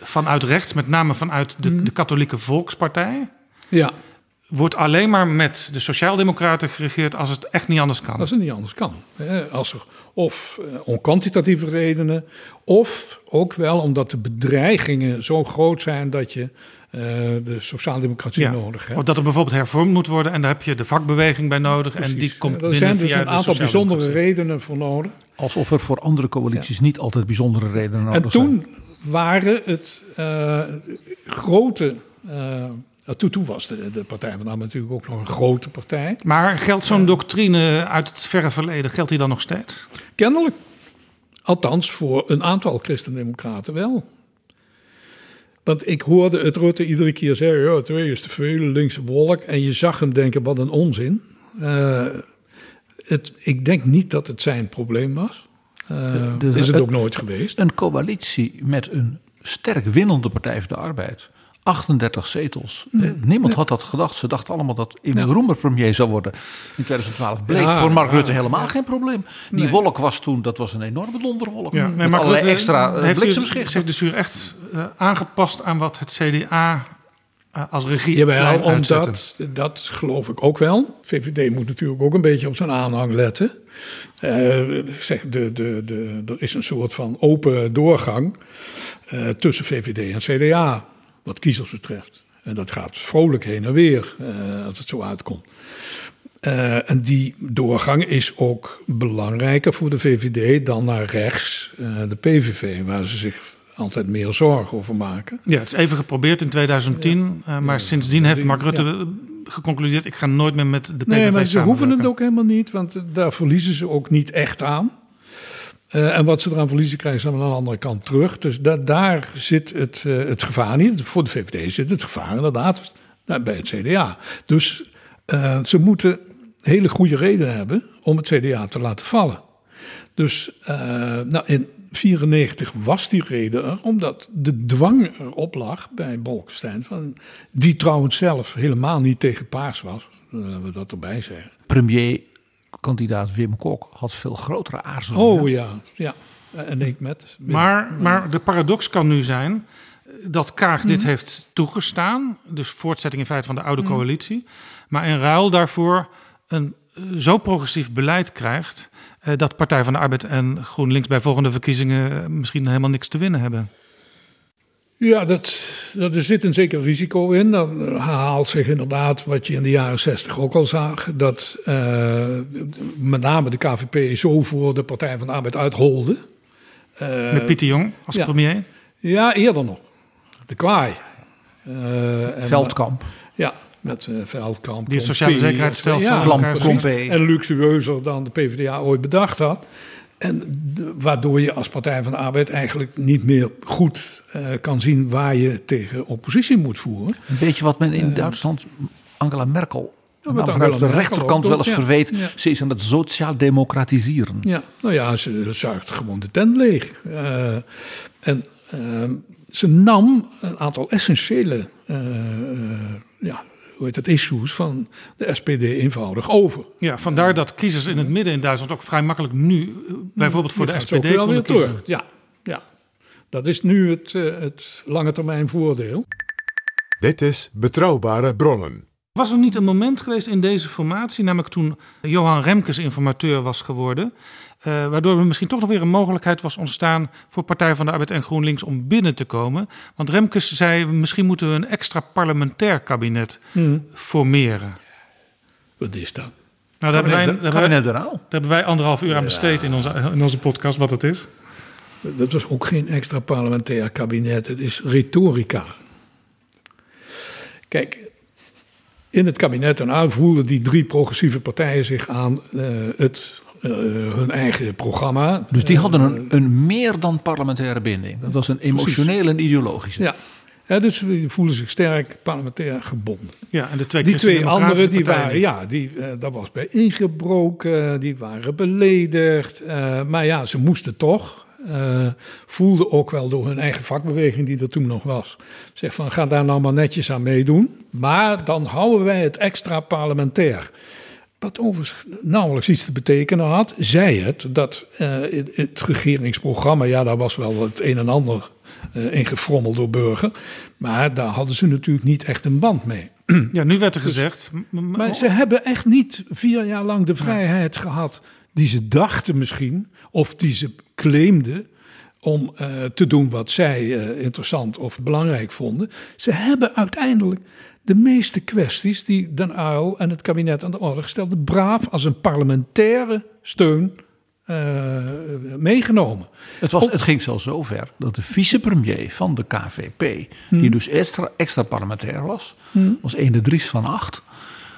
vanuit rechts, met name vanuit de, Mhm. de katholieke volkspartij... Ja, wordt alleen maar met de sociaaldemocraten geregeerd als het echt niet anders kan. als het niet anders kan. Hè. Als er of eh, om kwantitatieve redenen, of ook wel omdat de bedreigingen zo groot zijn dat je eh, de sociaaldemocratie Ja. nodig hebt. Of dat er bijvoorbeeld hervormd moet worden en daar heb je de vakbeweging bij nodig. En die komt er binnen zijn dus een aantal bijzondere redenen voor nodig. Alsof er voor andere coalities niet altijd bijzondere redenen nodig En zijn. toen waren het eh, grote. eh toen, toen was de, de Partij van de Arbeid natuurlijk ook nog een grote partij. Maar geldt zo'n doctrine uit het verre verleden, geldt die dan nog steeds? Kennelijk. Althans, voor een aantal christendemocraten wel. Want ik hoorde het Rutte iedere keer zeggen: ja, twee is te veel, linkse wolk. En je zag hem denken: wat een onzin. Eh, het, ik denk niet dat het zijn probleem was. Eh, De- de- is het het- ook nooit geweest. Een coalitie met een sterk winnende Partij van de Arbeid. 38 zetels. Eh, Niemand had dat gedacht. Ze dachten allemaal dat Emil Ja. Roemer premier zou worden. In 2012 bleek Ja, voor Mark ja, Rutte helemaal geen probleem. Die Nee. wolk was toen, dat was een enorme donderwolk. Ja, nee, Rutte extra uh, heeft u bliksemschichten. zich dus u echt eh, aangepast aan wat het CDA eh, als regie Jawel, uitzette. omdat, dat geloof ik ook wel. VVD moet natuurlijk ook een beetje op zijn aanhang letten. Eh, zeg, de, de, de, er is een soort van open doorgang. eh, tussen VVD en CDA, wat kiezers betreft. En dat gaat vrolijk heen en weer eh, als het zo uitkomt. Eh, en die doorgang is ook belangrijker voor de VVD dan naar rechts, eh, de PVV, waar ze zich altijd meer zorgen over maken. Ja, het is even geprobeerd in 2010, eh, maar sindsdien heeft Mark Rutte Ja. geconcludeerd... ik ga nooit meer met de PVV Nee, maar ze hoeven het ook helemaal niet, want daar verliezen ze ook niet echt aan. Eh, en wat ze eraan verliezen, krijgen ze aan de andere kant terug. Dus da- daar zit het, eh, het gevaar niet. Voor de VVD zit het gevaar inderdaad bij het CDA. Dus eh, ze moeten hele goede reden hebben om het CDA te laten vallen. Dus nou, in 1994 was die reden er, omdat de dwang erop lag bij Bolkestein. Van, die trouwens zelf helemaal niet tegen paars was. Laten we dat erbij zeggen. Premierkandidaat Wim Kok had veel grotere aarzelingen. Oh ja, ja. En ik met. Maar, maar de paradox kan nu zijn eh, dat Kaag dit Mhm. heeft toegestaan. Dus voortzetting in feite van de oude Mhm. coalitie. Maar in ruil daarvoor een eh, zo progressief beleid krijgt... eh, dat Partij van de Arbeid en GroenLinks bij volgende verkiezingen... misschien helemaal niks te winnen hebben. Ja, dat, dat, er zit een zeker risico in. Dan herhaalt zich inderdaad wat je in de jaren 60 ook al zag. Dat eh, met name de KVP zo voor de Partij van de Arbeid uitholde. Eh, Met Pieter Jong als ja. premier. Ja, eerder nog. De kwaai. Eh, en- Veldkamp. Ja, met eh, Veldkamp. Die sociale zekerheidsstelsel Ja. En luxueuzer dan de PvdA ooit bedacht had. En de- waardoor je als Partij van de Arbeid eigenlijk niet meer goed eh, kan zien waar je tegen oppositie moet voeren. Een beetje wat men in Duitsland Angela Merkel... nou, vanuit de rechterkant wel eens ja. verweet. Ja. Ze is aan het sociaal democratiseren. Ja, nou ja, ze zuigt gewoon de tent leeg. Eh, en ze nam een aantal essentiële eh, eh, ja, hoe heet het, issues van de SPD eenvoudig over. Ja, vandaar dat kiezers in het midden in Duitsland ook vrij makkelijk nu... eh, bijvoorbeeld voor Nu de SPD ook wel konden weer kiezen. terug. Ja, ja, dat is nu het, eh, het lange termijn voordeel. Dit is Betrouwbare Bronnen. Was er niet een moment geweest in deze formatie, namelijk toen Johan Remkes informateur was geworden, eh, waardoor er misschien toch nog weer een mogelijkheid was ontstaan voor Partij van de Arbeid en GroenLinks om binnen te komen? Want Remkes zei, misschien moeten we een extra parlementair kabinet Hmm. formeren. Wat is dat? Nou, daar hebben, wij, daar, hebben wij, Kabinet daar Raal. hebben wij anderhalf uur aan besteed in onze, in onze podcast, wat het is. Dat was ook geen extra parlementair kabinet. Het is retorica. Kijk, in het kabinet en voelden die drie progressieve partijen zich aan eh, het, eh, hun eigen programma. Dus die Eh, hadden een, een meer dan parlementaire binding. Dat was een emotionele en ideologische. Ja, Hè, dus die voelen zich sterk parlementair gebonden. Ja, en de twee Die twee anderen, die waren, niet. ja, die, eh, dat was bij ingebroken, die waren beledigd. eh, maar ja, ze moesten toch. eh, voelden ook wel door hun eigen vakbeweging die er toen nog was. Zeg van, ga daar nou maar netjes aan meedoen. Maar dan houden wij het extra parlementair. Wat overigens nauwelijks iets te betekenen had, zei het dat eh, in het regeringsprogramma, ja, daar was wel het een en ander eh ingefrommeld door Burger. Maar daar hadden ze natuurlijk niet echt een band mee. Ja, nu werd er gezegd... m- m- Maar ze hebben echt niet vier jaar lang de vrijheid gehad die ze dachten misschien, of die ze claimden om eh, te doen wat zij interessant of belangrijk vonden. Ze hebben uiteindelijk de meeste kwesties die Den Uyl en het kabinet aan de orde stelde, braaf als een parlementaire steun eh, meegenomen. Het, was, het ging zelfs zover dat de vicepremier van de KVP, die dus extra, extra parlementair was, was Ene Dries van Acht.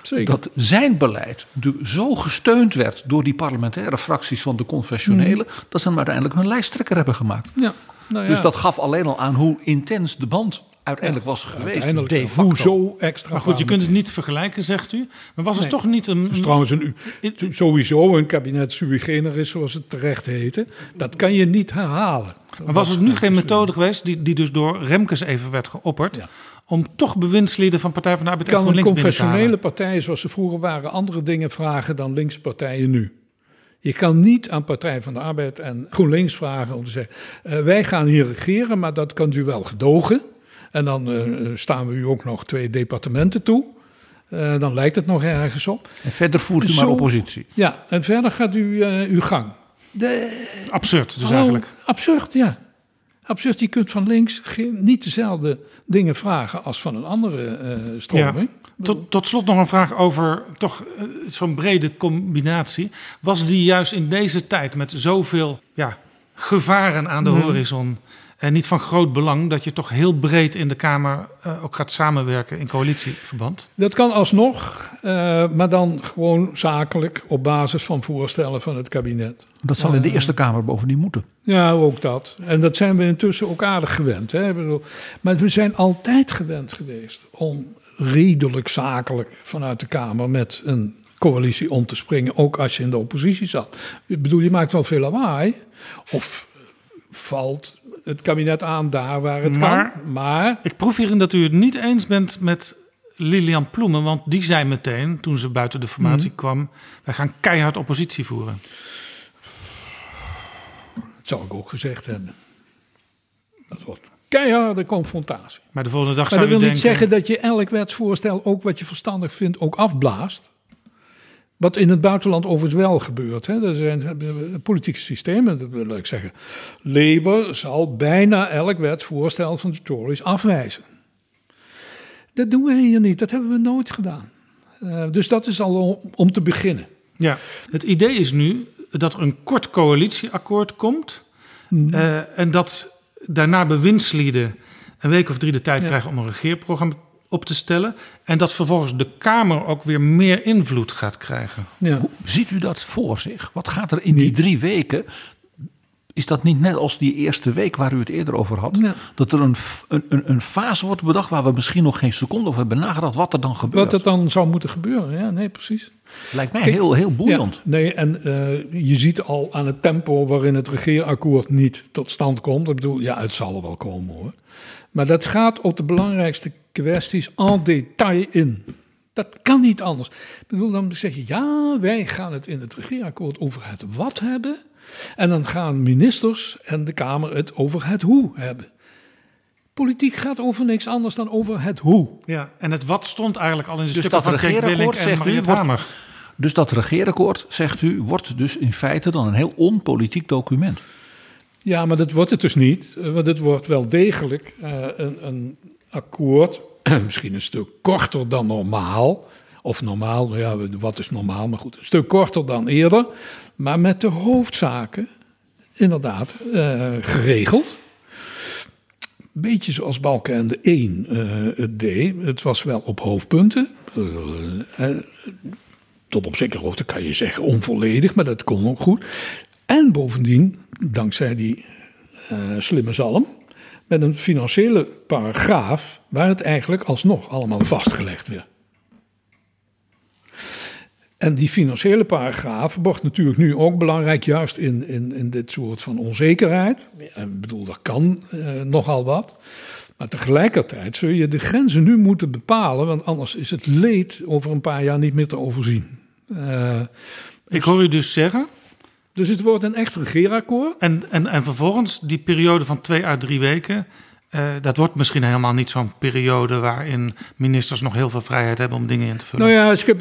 Zeker. Dat zijn beleid zo gesteund werd door die parlementaire fracties van de confessionele, dat ze hem uiteindelijk hun lijsttrekker hebben gemaakt. ja, nou ja, Dus dat gaf alleen al aan hoe intens de band uiteindelijk was geweest. uiteindelijk de facto. hoezo extra. Maar goed, je kunt het niet vergelijken, zegt u. Maar was het Nee. toch niet een... Dus trouwens, een, sowieso een kabinet sui generis, zoals het terecht heette. Dat kan je niet herhalen. Maar was het nu geen methode geweest, die, die dus door Remkes even werd geopperd, Ja. om toch bewindslieden van Partij van de Arbeid en Kan een te confessionele partij, zoals ze vroeger waren, andere dingen vragen dan linkse partijen nu? Je kan niet aan Partij van de Arbeid en GroenLinks vragen om te zeggen: eh, wij gaan hier regeren, maar dat kunt u wel gedogen. En dan eh, staan we u ook nog twee departementen toe. Eh, dan lijkt het nog ergens op. En verder voert u maar oppositie. Ja, en verder gaat u eh, uw gang. De, Absurd dus eigenlijk. Absurd, ja. Absurd, je kunt van links geen, niet dezelfde dingen vragen als van een andere eh, stroming. Tot, tot slot nog een vraag over toch zo'n brede combinatie. Was die juist in deze tijd met zoveel ja, gevaren aan de Mhm. horizon en niet van groot belang dat je toch heel breed in de Kamer eh, ook gaat samenwerken in coalitieverband? Dat kan alsnog, eh, maar dan gewoon zakelijk op basis van voorstellen van het kabinet. Dat zal in de Eerste Kamer bovendien moeten. Ja, ook dat. En dat zijn we intussen ook aardig gewend. Hè? Ik bedoel, maar we zijn altijd gewend geweest om redelijk zakelijk vanuit de Kamer met een coalitie om te springen, ook als je in de oppositie zat. Ik bedoel, je maakt wel veel lawaai. Of valt het kabinet aan daar waar het Maar- kan. Maar Ik proef hierin dat u het niet eens bent met Lilian Ploemen, want die zei meteen toen ze buiten de formatie Mhm. kwam: wij gaan keihard oppositie voeren. dat zou ik ook gezegd hebben. Dat wordt keiharde confrontatie. Maar de volgende dag Maar zou dat u wil niet zeggen dat je elk wetsvoorstel, ook wat je verstandig vindt, ook afblaast. Wat in het buitenland overigens wel gebeurt. Hè. Er zijn eh, politieke systemen, dat wil ik zeggen. Labour zal bijna elk wetsvoorstel van de Tories afwijzen. Dat doen we hier niet, dat hebben we nooit gedaan. Eh, dus dat is al om, om te beginnen. Ja, het idee is nu dat er een kort coalitieakkoord komt. Mhm. eh, en dat daarna bewindslieden een week of drie de tijd Ja. krijgen om een regeerprogramma op te stellen. En dat vervolgens de Kamer ook weer meer invloed gaat krijgen. Ja. Hoe ziet u dat voor zich? Wat gaat er in die drie weken? Is dat niet net als die eerste week waar u het eerder over had? Ja. Dat er een, een, een, fase wordt bedacht waar we misschien nog geen seconde over hebben nagedacht wat er dan gebeurt. Wat er dan zou moeten gebeuren, ja, nee, precies. Lijkt mij Kijk, heel, heel boeiend. Ja, nee, en eh, je ziet al aan het tempo waarin het regeerakkoord niet tot stand komt. Ik bedoel, ja, het zal er wel komen hoor. Maar dat gaat op de belangrijkste kwesties en detail in. Dat kan niet anders. Ik bedoel, dan zeg je, ja, wij gaan het in het regeerakkoord over het wat hebben. En dan gaan ministers en de Kamer het over het hoe hebben. Politiek gaat over niks anders dan over het hoe. Ja, en het wat stond eigenlijk al in de Dus stukken van Willink en zegt u, Mariette wordt- Hamer. Dus dat regeerakkoord, zegt u, wordt dus in feite dan een heel onpolitiek document. Ja, maar dat wordt het dus niet. eh, Want het wordt wel degelijk eh, een, een akkoord, misschien een stuk korter dan normaal. Of normaal, ja, wat is normaal, maar goed, een stuk korter dan eerder. Maar met de hoofdzaken inderdaad eh, geregeld. Beetje zoals Balkenende 1 eh, het deed. Het was wel op hoofdpunten. Tot op zekere hoogte kan je zeggen onvolledig, maar dat kon ook goed. En bovendien, dankzij die eh, slimme zalm, met een financiële paragraaf waar het eigenlijk alsnog allemaal vastgelegd werd. En die financiële paragraaf wordt natuurlijk nu ook belangrijk, juist in, in, in dit soort van onzekerheid. Ik bedoel, dat kan eh, nogal wat. Maar tegelijkertijd zul je de grenzen nu moeten bepalen, want anders is het leed over een paar jaar niet meer te overzien. Eh, Ik hoor u dus zeggen. Dus het wordt een echt regeerakkoord. En, en, en vervolgens die periode van twee à drie weken. eh, dat wordt misschien helemaal niet zo'n periode waarin ministers nog heel veel vrijheid hebben om dingen in te vullen. Nou ja, ik heb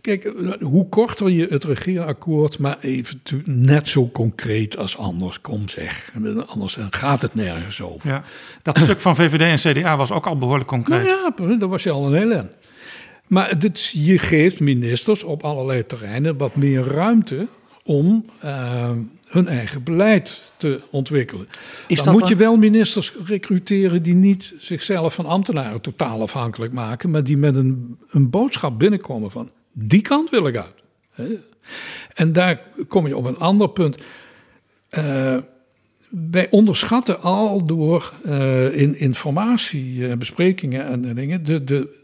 kijk, hoe korter je het regeerakkoord, maar even net zo concreet als anders, kom zeg. Anders gaat het nergens over. Ja, dat stuk van VVD en CDA was ook al behoorlijk concreet. Nou ja, daar was je al een hele. Maar dit, je geeft ministers op allerlei terreinen wat meer ruimte om eh, hun eigen beleid te ontwikkelen. Is dan dat moet je wel ministers recruteren die niet zichzelf van ambtenaren totaal afhankelijk maken, maar die met een, een boodschap binnenkomen van die kant wil ik uit. En daar kom je op een ander punt. Eh, wij onderschatten al door eh, in informatiebesprekingen en dingen de, de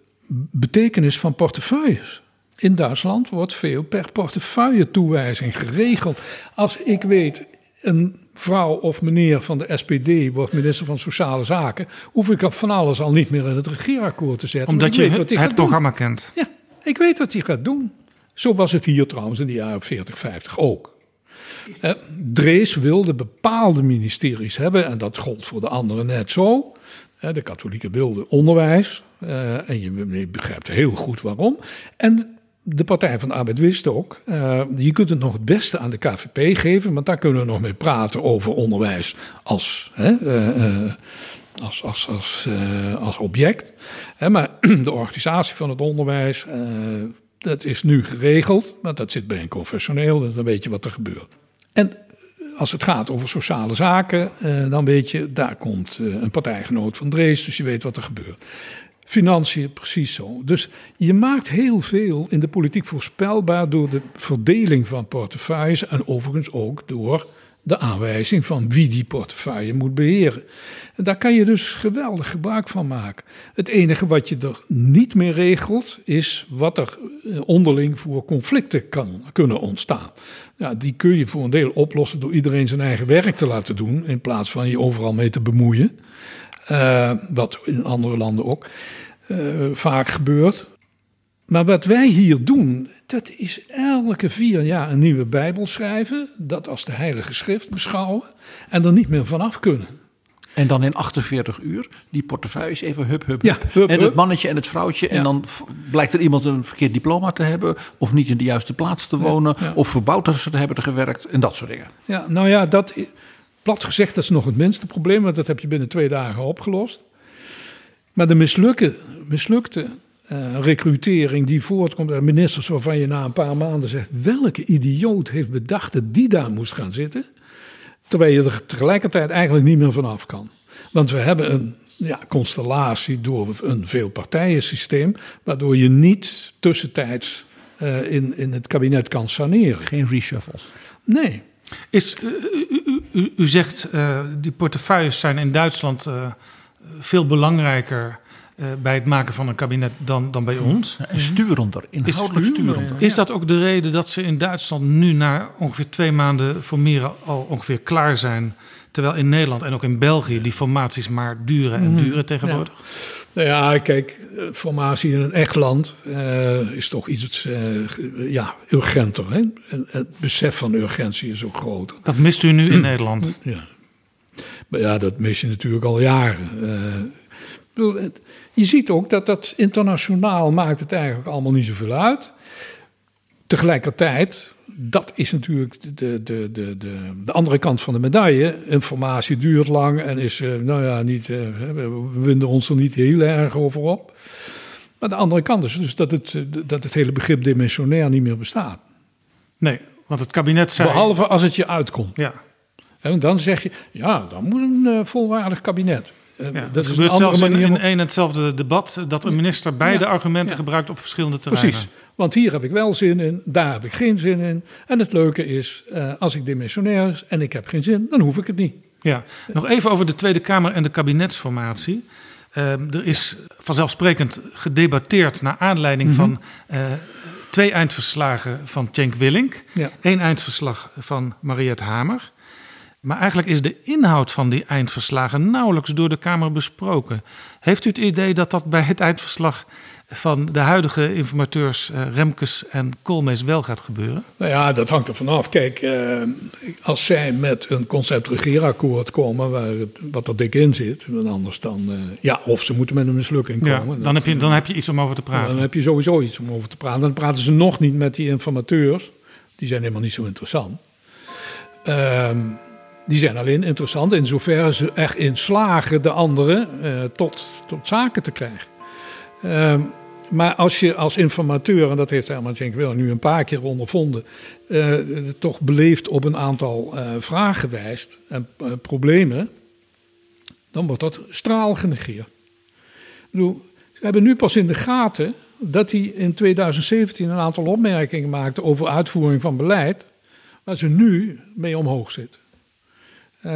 betekenis van portefeuilles. In Duitsland wordt veel per portefeuille toewijzing geregeld. Als ik weet, een vrouw of meneer van de SPD wordt minister van Sociale Zaken, hoef ik dat van alles al niet meer in het regeerakkoord te zetten. Omdat je het, doen. programma kent. Ja, ik weet wat hij gaat doen. Zo was het hier trouwens in de jaren 40, 50 ook. Eh, Drees wilde bepaalde ministeries hebben en dat gold voor de anderen net zo. Eh, de katholieken wilden onderwijs eh, en je, je begrijpt heel goed waarom. En de Partij van de Arbeid wist ook, uh, je kunt het nog het beste aan de KVP geven, want daar kunnen we nog mee praten over onderwijs als, hè, uh, als, als, als, als object. Hè, maar de organisatie van het onderwijs, dat is nu geregeld, want dat zit bij een confessioneel, dus dan weet je wat er gebeurt. En als het gaat over sociale zaken, dan weet je, daar komt een partijgenoot van Drees, dus je weet wat er gebeurt. Financiën precies zo. Dus je maakt heel veel in de politiek voorspelbaar door de verdeling van portefeuilles en overigens ook door de aanwijzing van wie die portefeuille moet beheren. En daar kan je dus geweldig gebruik van maken. Het enige wat je er niet meer regelt, is wat er eh, onderling voor conflicten kan, kunnen ontstaan. Ja, die kun je voor een deel oplossen door iedereen zijn eigen werk te laten doen, in plaats van je overal mee te bemoeien. Uh, wat in andere landen ook uh, vaak gebeurt. Maar wat wij hier doen, dat is elke vier jaar een nieuwe Bijbel schrijven, dat als de Heilige Schrift beschouwen en er niet meer vanaf kunnen. En dan in 48 uur die portefeuilles even hup, hup, hup. Ja, en het mannetje en het vrouwtje. En dan blijkt er iemand een verkeerd diploma te hebben. Of niet in de juiste plaats te wonen. Of verbouwd te hebben gewerkt. En dat soort dingen. Ja, nou ja, dat, plat gezegd, dat is nog het minste probleem. Want dat heb je binnen twee dagen opgelost. Maar de mislukte, mislukte uh, recrutering die voortkomt uit ministers waarvan je na een paar maanden zegt: welke idioot heeft bedacht dat die daar moest gaan zitten? Terwijl je er tegelijkertijd eigenlijk niet meer vanaf kan. Want we hebben een ja, constellatie door een veelpartijensysteem, waardoor je niet tussentijds uh, in, in het kabinet kan saneren. Geen reshuffles. Nee. Is, uh, u, u, u, zegt uh, die portefeuilles zijn in Duitsland veel belangrijker uh, bij het maken van een kabinet dan, dan bij ons. Ja, en sturender, inhoudelijk is, sturender. Is dat ook de reden dat ze in Duitsland nu na ongeveer twee maanden formeren al ongeveer klaar zijn? Terwijl in Nederland en ook in België die formaties maar duren en duren tegenwoordig? Ja. Nou ja, kijk, formatie in een echt land uh, is toch iets uh, ja, urgenter. Hè? En het besef van urgentie is ook groter. Dat mist u nu in Nederland? Ja. Maar ja, dat mis je natuurlijk al jaren. Uh, je ziet ook dat dat internationaal maakt het eigenlijk allemaal niet zoveel uit. Tegelijkertijd, dat is natuurlijk de, de, de, de, de andere kant van de medaille. Informatie duurt lang en is, uh, nou ja, niet, uh, we winden ons er niet heel erg over op. Maar de andere kant is dus dat het, dat het hele begrip dimensionair niet meer bestaat. Nee, want het kabinet zei... Behalve als het je uitkomt. Ja. En dan zeg je, ja, dan moet een uh, volwaardig kabinet. Uh, ja, dat is een andere manier. In, een hetzelfde debat dat een minister beide ja, argumenten ja. gebruikt op verschillende terreinen. Precies, want hier heb ik wel zin in, daar heb ik geen zin in. En het leuke is, uh, als ik dimensionair is en ik heb geen zin, dan hoef ik het niet. Ja, nog even over de Tweede Kamer en de kabinetsformatie. Uh, er is vanzelfsprekend gedebatteerd naar aanleiding mm -hmm. van twee eindverslagen van Cenk Willink. Eén eindverslag van Mariette Hamer. Maar eigenlijk is de inhoud van die eindverslagen nauwelijks door de Kamer besproken. Heeft u het idee dat dat bij het eindverslag van de huidige informateurs uh, Remkes en Koolmees wel gaat gebeuren? Nou ja, dat hangt er vanaf. Kijk, uh, als zij met een concept regeerakkoord komen waar het, wat er dik in zit, anders dan, uh, ja, of ze moeten met een mislukking komen. Ja, dan, heb je, dan heb je iets om over te praten. Dan heb je sowieso iets om over te praten. Dan praten ze nog niet met die informateurs. Die zijn helemaal niet zo interessant. Ehm die zijn alleen interessant in zoverre ze erin slagen de anderen uh, tot, tot zaken te krijgen. Uh, maar als je als informateur, en dat heeft Herman Cenk wel nu een paar keer ondervonden, uh, toch beleefd op een aantal uh, vragen wijst en problemen, dan wordt dat straal genegeerd. Ze hebben nu pas in de gaten dat hij in 2017 een aantal opmerkingen maakte over uitvoering van beleid, waar ze nu mee omhoog zitten. Uh,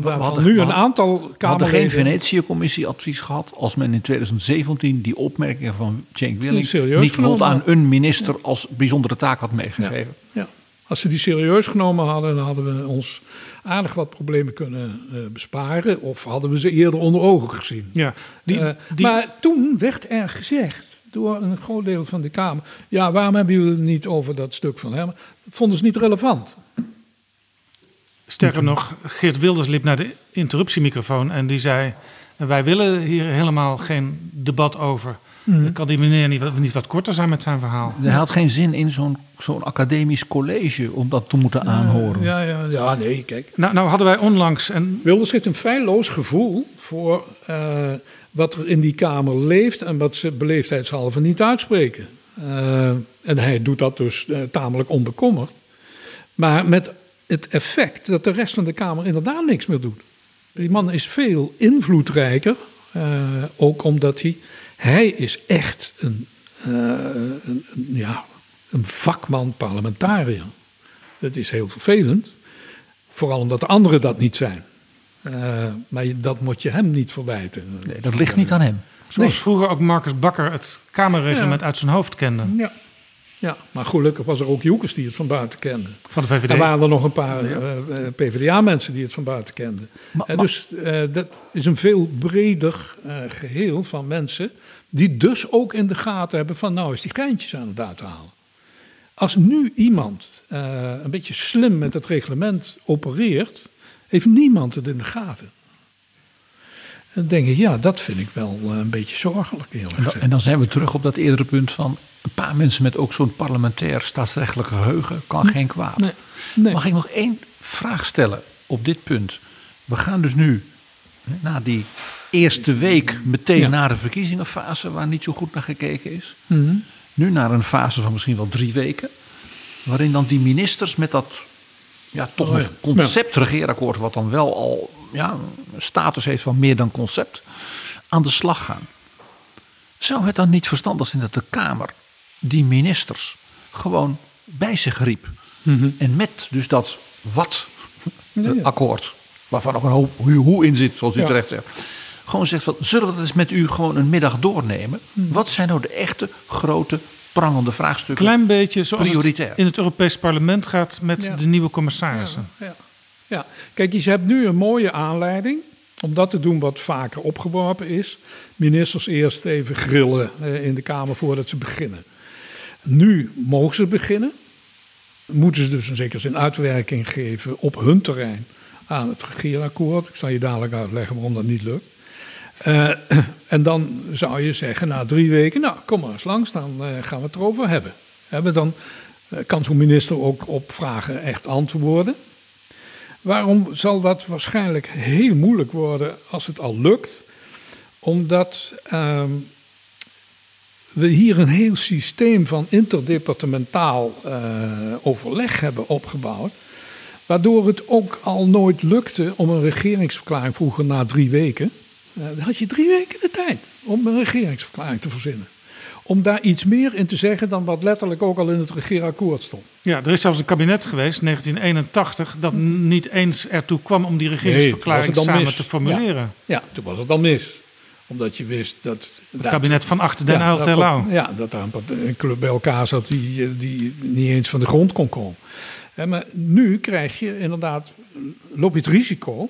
we hadden, nu een aantal Kamerleden... We hadden geen Venetië-commissie advies gehad... als men in 2017 die opmerkingen van Cenk Willing... niet bijvoorbeeld aan een minister ja. als bijzondere taak had meegegeven. Ja. ja. Als ze die serieus genomen hadden... dan hadden we ons aardig wat problemen kunnen uh, besparen... of hadden we ze eerder onder ogen gezien. Ja, die, uh, die... Maar toen werd er gezegd door een groot deel van de Kamer... ja, waarom hebben jullie het niet over dat stuk van hem? Dat vonden ze niet relevant. Sterker nog, Geert Wilders liep naar de interruptiemicrofoon en die zei: Wij willen hier helemaal geen debat over. Hmm. Kan die meneer niet, wat- niet wat korter zijn met zijn verhaal? Hij had geen zin in zo'n zo'n academisch college om dat te moeten aanhoren. Ja, ja, ja, nee, kijk. Nou, nou hadden wij onlangs, en Wilders heeft een feilloos gevoel voor eh, wat er in die Kamer leeft en wat ze beleefdheidshalve niet uitspreken. Eh, en hij doet dat dus eh, tamelijk onbekommerd. Maar met het effect dat de rest van de Kamer inderdaad niks meer doet. Die man is veel invloedrijker, eh, ook omdat hij, hij is echt een, eh, een, een- ja, een vakman parlementariër. Dat is heel vervelend. Vooral omdat de anderen dat niet zijn. Eh, maar dat moet je hem niet verwijten. Nee, dat ligt niet aan hem. zoals Nee. vroeger ook Marcus Bakker het Kamerreglement Ja. uit zijn hoofd kende. Ja. Ja, maar gelukkig was er ook Joekers die het van buiten kenden. Van de VVD. Er waren er nog een paar eh, eh, PvdA-mensen die het van buiten kenden. Maar- Eh, dus eh, dat is een veel breder eh, geheel van mensen... die dus ook in de gaten hebben van... nou is die geintjes aan het uithalen. Als nu iemand eh, een beetje slim met het reglement opereert... heeft niemand het in de gaten. Dan denk ik, ja, dat vind ik wel een beetje zorgelijk eerlijk En en dan zijn we terug op dat eerdere punt van een paar mensen met ook zo'n parlementair staatsrechtelijk geheugen kan geen kwaad. Nee, nee. Mag ik nog één vraag stellen op dit punt? We gaan dus nu na die eerste week meteen Ja. naar de verkiezingenfase waar niet zo goed naar gekeken is. Mhm. Nu naar een fase van misschien wel drie weken. Waarin dan die ministers met dat ja, toch Oh nog ja. concept regeerakkoord, wat dan wel al ja, een status heeft van meer dan concept, aan de slag gaan. Zou het dan niet verstandig zijn dat de Kamer die ministers gewoon bij zich riep? En met dus dat wat Mhm. ja. akkoord, waarvan ook een hoop hoe, hoe in zit, zoals u Ja. terecht zegt. Gewoon zegt van, zullen we dat eens met u gewoon een middag doornemen? Mhm. Wat zijn nou de echte, grote, prangende vraagstukken? Klein beetje zoals Prioritair. het in het Europees Parlement gaat met Ja. de nieuwe commissarissen. Ja. ja, kijk, je hebt nu een mooie aanleiding om dat te doen wat vaker opgeworpen is. Ministers eerst even grillen eh, in de Kamer voordat ze beginnen. Nu mogen ze beginnen. Moeten ze dus een zekere zin uitwerking geven op hun terrein aan het regeerakkoord. Ik zal je dadelijk uitleggen waarom dat niet lukt. Eh, en dan zou je zeggen, na drie weken, nou kom maar eens langs, dan eh, gaan we het erover hebben. Hebben dan eh, kan zo'n minister ook op vragen echt antwoorden. Waarom zal dat waarschijnlijk heel moeilijk worden als het al lukt? Omdat ehm, we hier een heel systeem van interdepartementaal eh, overleg hebben opgebouwd. Waardoor het ook al nooit lukte om een regeringsverklaring vroeger na drie weken. eh, dan had je drie weken de tijd om een regeringsverklaring te verzinnen. Om daar iets meer in te zeggen dan wat letterlijk ook al in het regeerakkoord stond. Ja, er is zelfs een kabinet geweest, 1981, dat niet eens ertoe kwam om die regeringsverklaring samen mis. te formuleren. Ja, toen was het dan mis. Omdat je wist dat... Het kabinet van Achter den Uyl dat-. Ja, dat daar een club bij elkaar zat die, die niet eens van de grond kon komen. Maar nu krijg je inderdaad, loop je het risico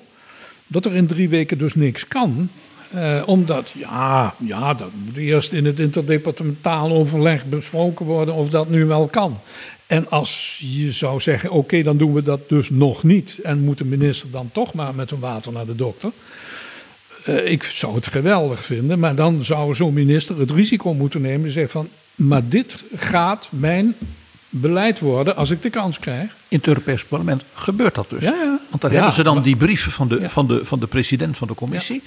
dat er in drie weken dus niks kan. Eh, omdat, ja, ja, dat moet eerst in het interdepartementaal overleg besproken worden of dat nu wel kan. En als je zou zeggen, oké, dan doen we dat dus nog niet. En moet de minister dan toch maar met een water naar de dokter. Eh, ik zou het geweldig vinden, maar dan zou zo'n minister het risico moeten nemen. En zeggen van, maar dit gaat mijn beleid worden als ik de kans krijg. In het Europees Parlement gebeurt dat dus. Ja, ja. Want dan Ja, hebben ze dan maar- die brieven van de, van de, van de president van de commissie.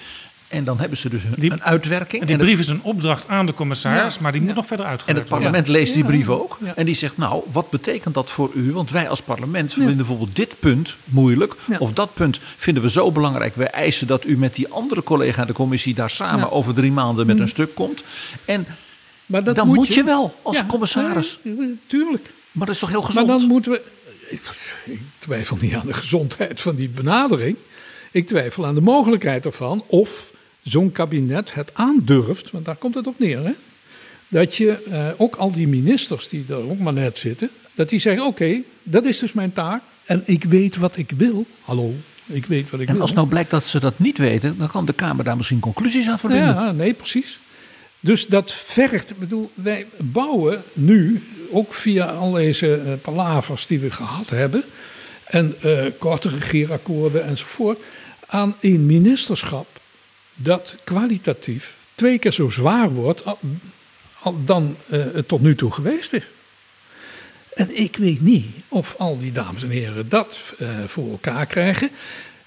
En dan hebben ze dus een, Die- een uitwerking. En die En het- brief is een opdracht aan de commissaris, Ja. maar die moet Ja. nog verder En uitgewerkt het worden. parlement leest die brief ook. Ja. En die zegt, nou, wat betekent dat voor u? Want wij als parlement vinden bijvoorbeeld dit punt moeilijk. Ja. Of dat punt vinden we zo belangrijk. Wij eisen dat u met die andere collega in de commissie... daar samen Ja. Over drie maanden met een stuk komt. En Maar dat dan moet, moet je wel als Ja, commissaris. tuurlijk. Maar dat is toch heel Maar gezond? dan moeten we. Ik, ik twijfel niet aan de gezondheid van die benadering. Ik twijfel aan de mogelijkheid ervan of zo'n kabinet het aandurft, want daar komt het op neer. Hè? Dat je eh, ook al die ministers die er ook maar net zitten, dat die zeggen: Oké, dat is dus mijn taak en ik weet wat ik wil. Hallo, ik weet wat ik En wil. als nou blijkt dat ze dat niet weten... dan kan de Kamer daar misschien conclusies aan verbinden. Ja, nee, precies. Dus dat vergt, ik bedoel, wij bouwen nu, ook via al deze eh, palavers die we gehad hebben, en eh, korte regeerakkoorden enzovoort, aan een ministerschap dat kwalitatief twee keer zo zwaar wordt dan eh, het tot nu toe geweest is. En ik weet niet of al die dames en heren dat eh, voor elkaar krijgen.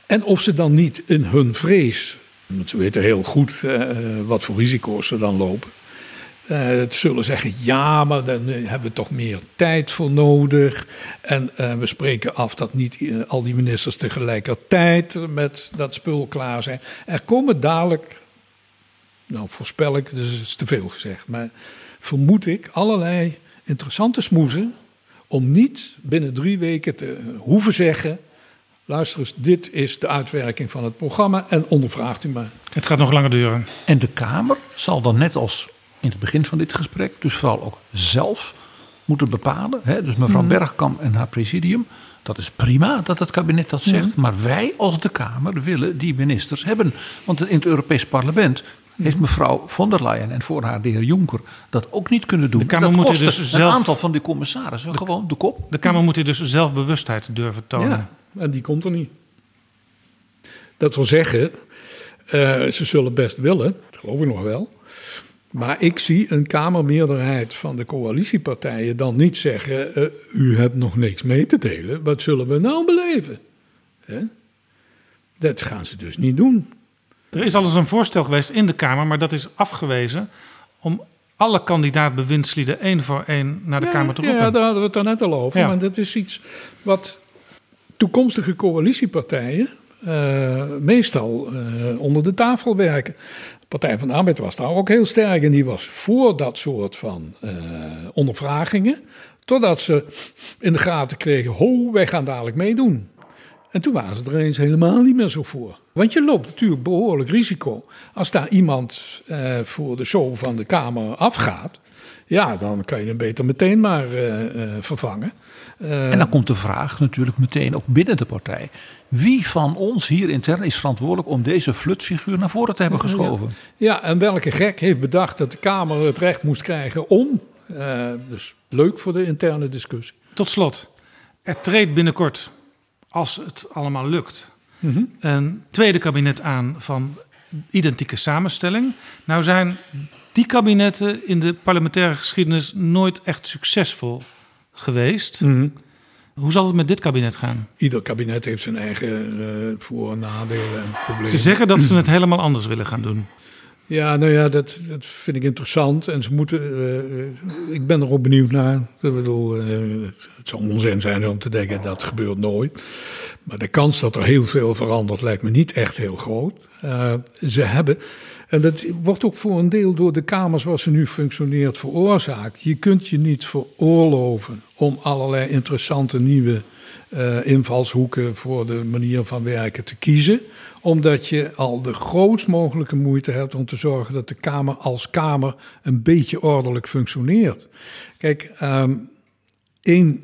En of ze dan niet in hun vrees, want ze weten heel goed eh, wat voor risico's ze dan lopen. Eh, het zullen zeggen, ja, maar dan eh, hebben we toch meer tijd voor nodig. En eh, we spreken af dat niet al die ministers tegelijkertijd met dat spul klaar zijn. Er komen dadelijk, nou voorspel ik, dus het is te veel gezegd, maar vermoed ik allerlei interessante smoezen om niet binnen drie weken te hoeven zeggen. Luister eens, dit is de uitwerking van het programma en ondervraagt u maar. Het gaat nog langer duren. En de Kamer zal dan net als in het begin van dit gesprek, dus vooral ook zelf moeten bepalen. Hè? Dus mevrouw Mhm. Bergkamp en haar presidium. Dat is prima dat het kabinet dat zegt. Mhm. Maar wij als de Kamer willen die ministers hebben. Want in het Europees Parlement heeft mevrouw von der Leyen en voor haar de heer Juncker dat ook niet kunnen doen. De Kamer dat moet dus een zelf- aantal van die commissarissen gewoon de kop. De Kamer moet hier dus zelfbewustheid durven tonen. Ja, en die komt er niet. Dat wil zeggen, eh, ze zullen best willen, dat geloof ik nog wel. Maar ik zie een Kamermeerderheid van de coalitiepartijen dan niet zeggen: eh, U hebt nog niks mee te delen, wat zullen we nou beleven? Hè? Dat gaan ze dus niet doen. Er is al eens een voorstel geweest in de Kamer, maar dat is afgewezen om alle kandidaat-bewindslieden één voor één naar de ja, Kamer te roepen. Ja, daar hadden we het daarnet al over. Ja. Maar dat is iets wat toekomstige coalitiepartijen eh, meestal eh, onder de tafel werken. Partij van de Arbeid was daar ook heel sterk en die was voor dat soort van eh, ondervragingen. Totdat ze in de gaten kregen, ho, wij gaan dadelijk meedoen. En toen waren ze er eens helemaal niet meer zo voor. Want je loopt natuurlijk behoorlijk risico. Als daar iemand eh, voor de show van de Kamer afgaat, ja, dan kan je hem beter meteen maar eh, vervangen. En dan komt de vraag natuurlijk meteen ook binnen de partij. Wie van ons hier intern is verantwoordelijk om deze flutfiguur naar voren te hebben geschoven? Ja, en welke gek heeft bedacht dat de Kamer het recht moest krijgen om? Eh, dus leuk voor de interne discussie. Tot slot, er treedt binnenkort, als het allemaal lukt, Mhm. een tweede kabinet aan van identieke samenstelling. Nou zijn die kabinetten in de parlementaire geschiedenis nooit echt succesvol geweest. Mhm. Hoe zal het met dit kabinet gaan? Ieder kabinet heeft zijn eigen eh, voor- en nadelen en problemen. Ze zeggen dat ze het helemaal anders willen gaan doen. Ja, nou ja, dat, dat vind ik interessant. En ze moeten. eh, ik ben er ook benieuwd naar. Ik bedoel, eh, het, zou onzin zijn om te denken dat gebeurt nooit. Maar de kans dat er heel veel verandert lijkt me niet echt heel groot. Eh, ze hebben. En dat wordt ook voor een deel door de Kamer zoals ze nu functioneert veroorzaakt. Je kunt je niet veroorloven om allerlei interessante nieuwe eh, invalshoeken voor de manier van werken te kiezen. Omdat je al de grootst mogelijke moeite hebt om te zorgen dat de Kamer als Kamer een beetje ordelijk functioneert. Kijk, ehm één,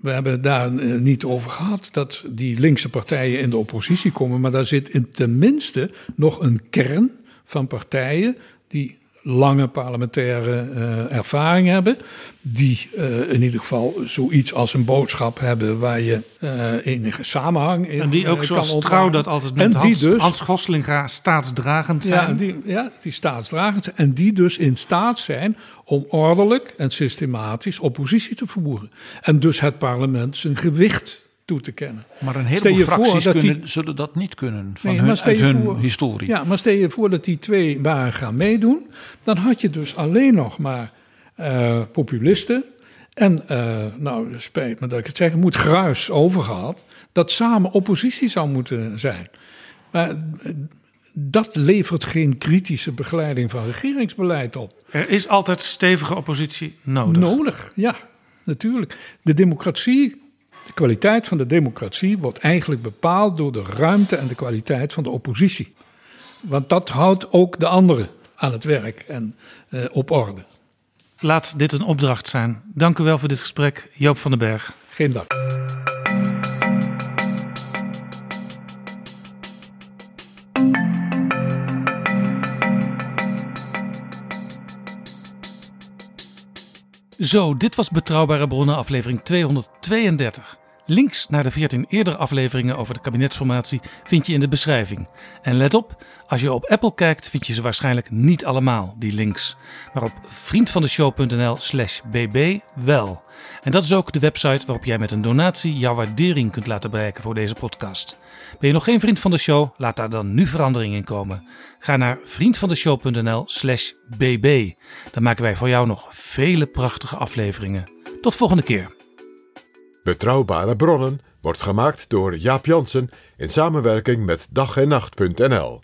we hebben het daar eh, niet over gehad, dat die linkse partijen in de oppositie komen. Maar daar zit in tenminste nog een kern van partijen die lange parlementaire eh, ervaring hebben. Die eh, in ieder geval zoiets als een boodschap hebben waar je eh, enige samenhang in En die ook zoals kan trouw dat altijd En noemt, die Hans, dus, Hans Goslinga staatsdragend zijn. ja, die, ja, die staatsdragend zijn. En die dus in staat zijn om ordelijk en systematisch oppositie te voeren. En dus het parlement zijn gewicht toe te kennen. Maar een heleboel fracties dat die- kunnen, zullen dat niet kunnen van Nee, hun, hun voor- historie. Ja, maar stel je voor dat die twee waren gaan meedoen. Dan had je dus alleen nog maar eh, populisten. En, eh, nou, spijt me dat ik het zeg, moet gruis overgehad. Dat samen oppositie zou moeten zijn. Maar eh, dat levert geen kritische begeleiding van regeringsbeleid op. Er is altijd stevige oppositie nodig. Nodig, ja, natuurlijk. De democratie, de kwaliteit van de democratie wordt eigenlijk bepaald door de ruimte en de kwaliteit van de oppositie. Want dat houdt ook de anderen aan het werk en eh, op orde. Laat dit een opdracht zijn. Dank u wel voor dit gesprek, Joop van den Berg. Geen dank. Zo, dit was Betrouwbare Bronnen, aflevering 232. Links naar de 14 eerdere afleveringen over de kabinetsformatie vind je in de beschrijving. En let op, als je op Apple kijkt, vind je ze waarschijnlijk niet allemaal, die links. Maar op vriendvandeshow.nl/slash bb wel. En dat is ook de website waarop jij met een donatie jouw waardering kunt laten bereiken voor deze podcast. Ben je nog geen vriend van de show? Laat daar dan nu verandering in komen. Ga naar vriendvandeshow.nl/slash bb. Dan maken wij voor jou nog vele prachtige afleveringen. Tot volgende keer. Betrouwbare bronnen wordt gemaakt door Jaap Jansen in samenwerking met dag en nacht.nl.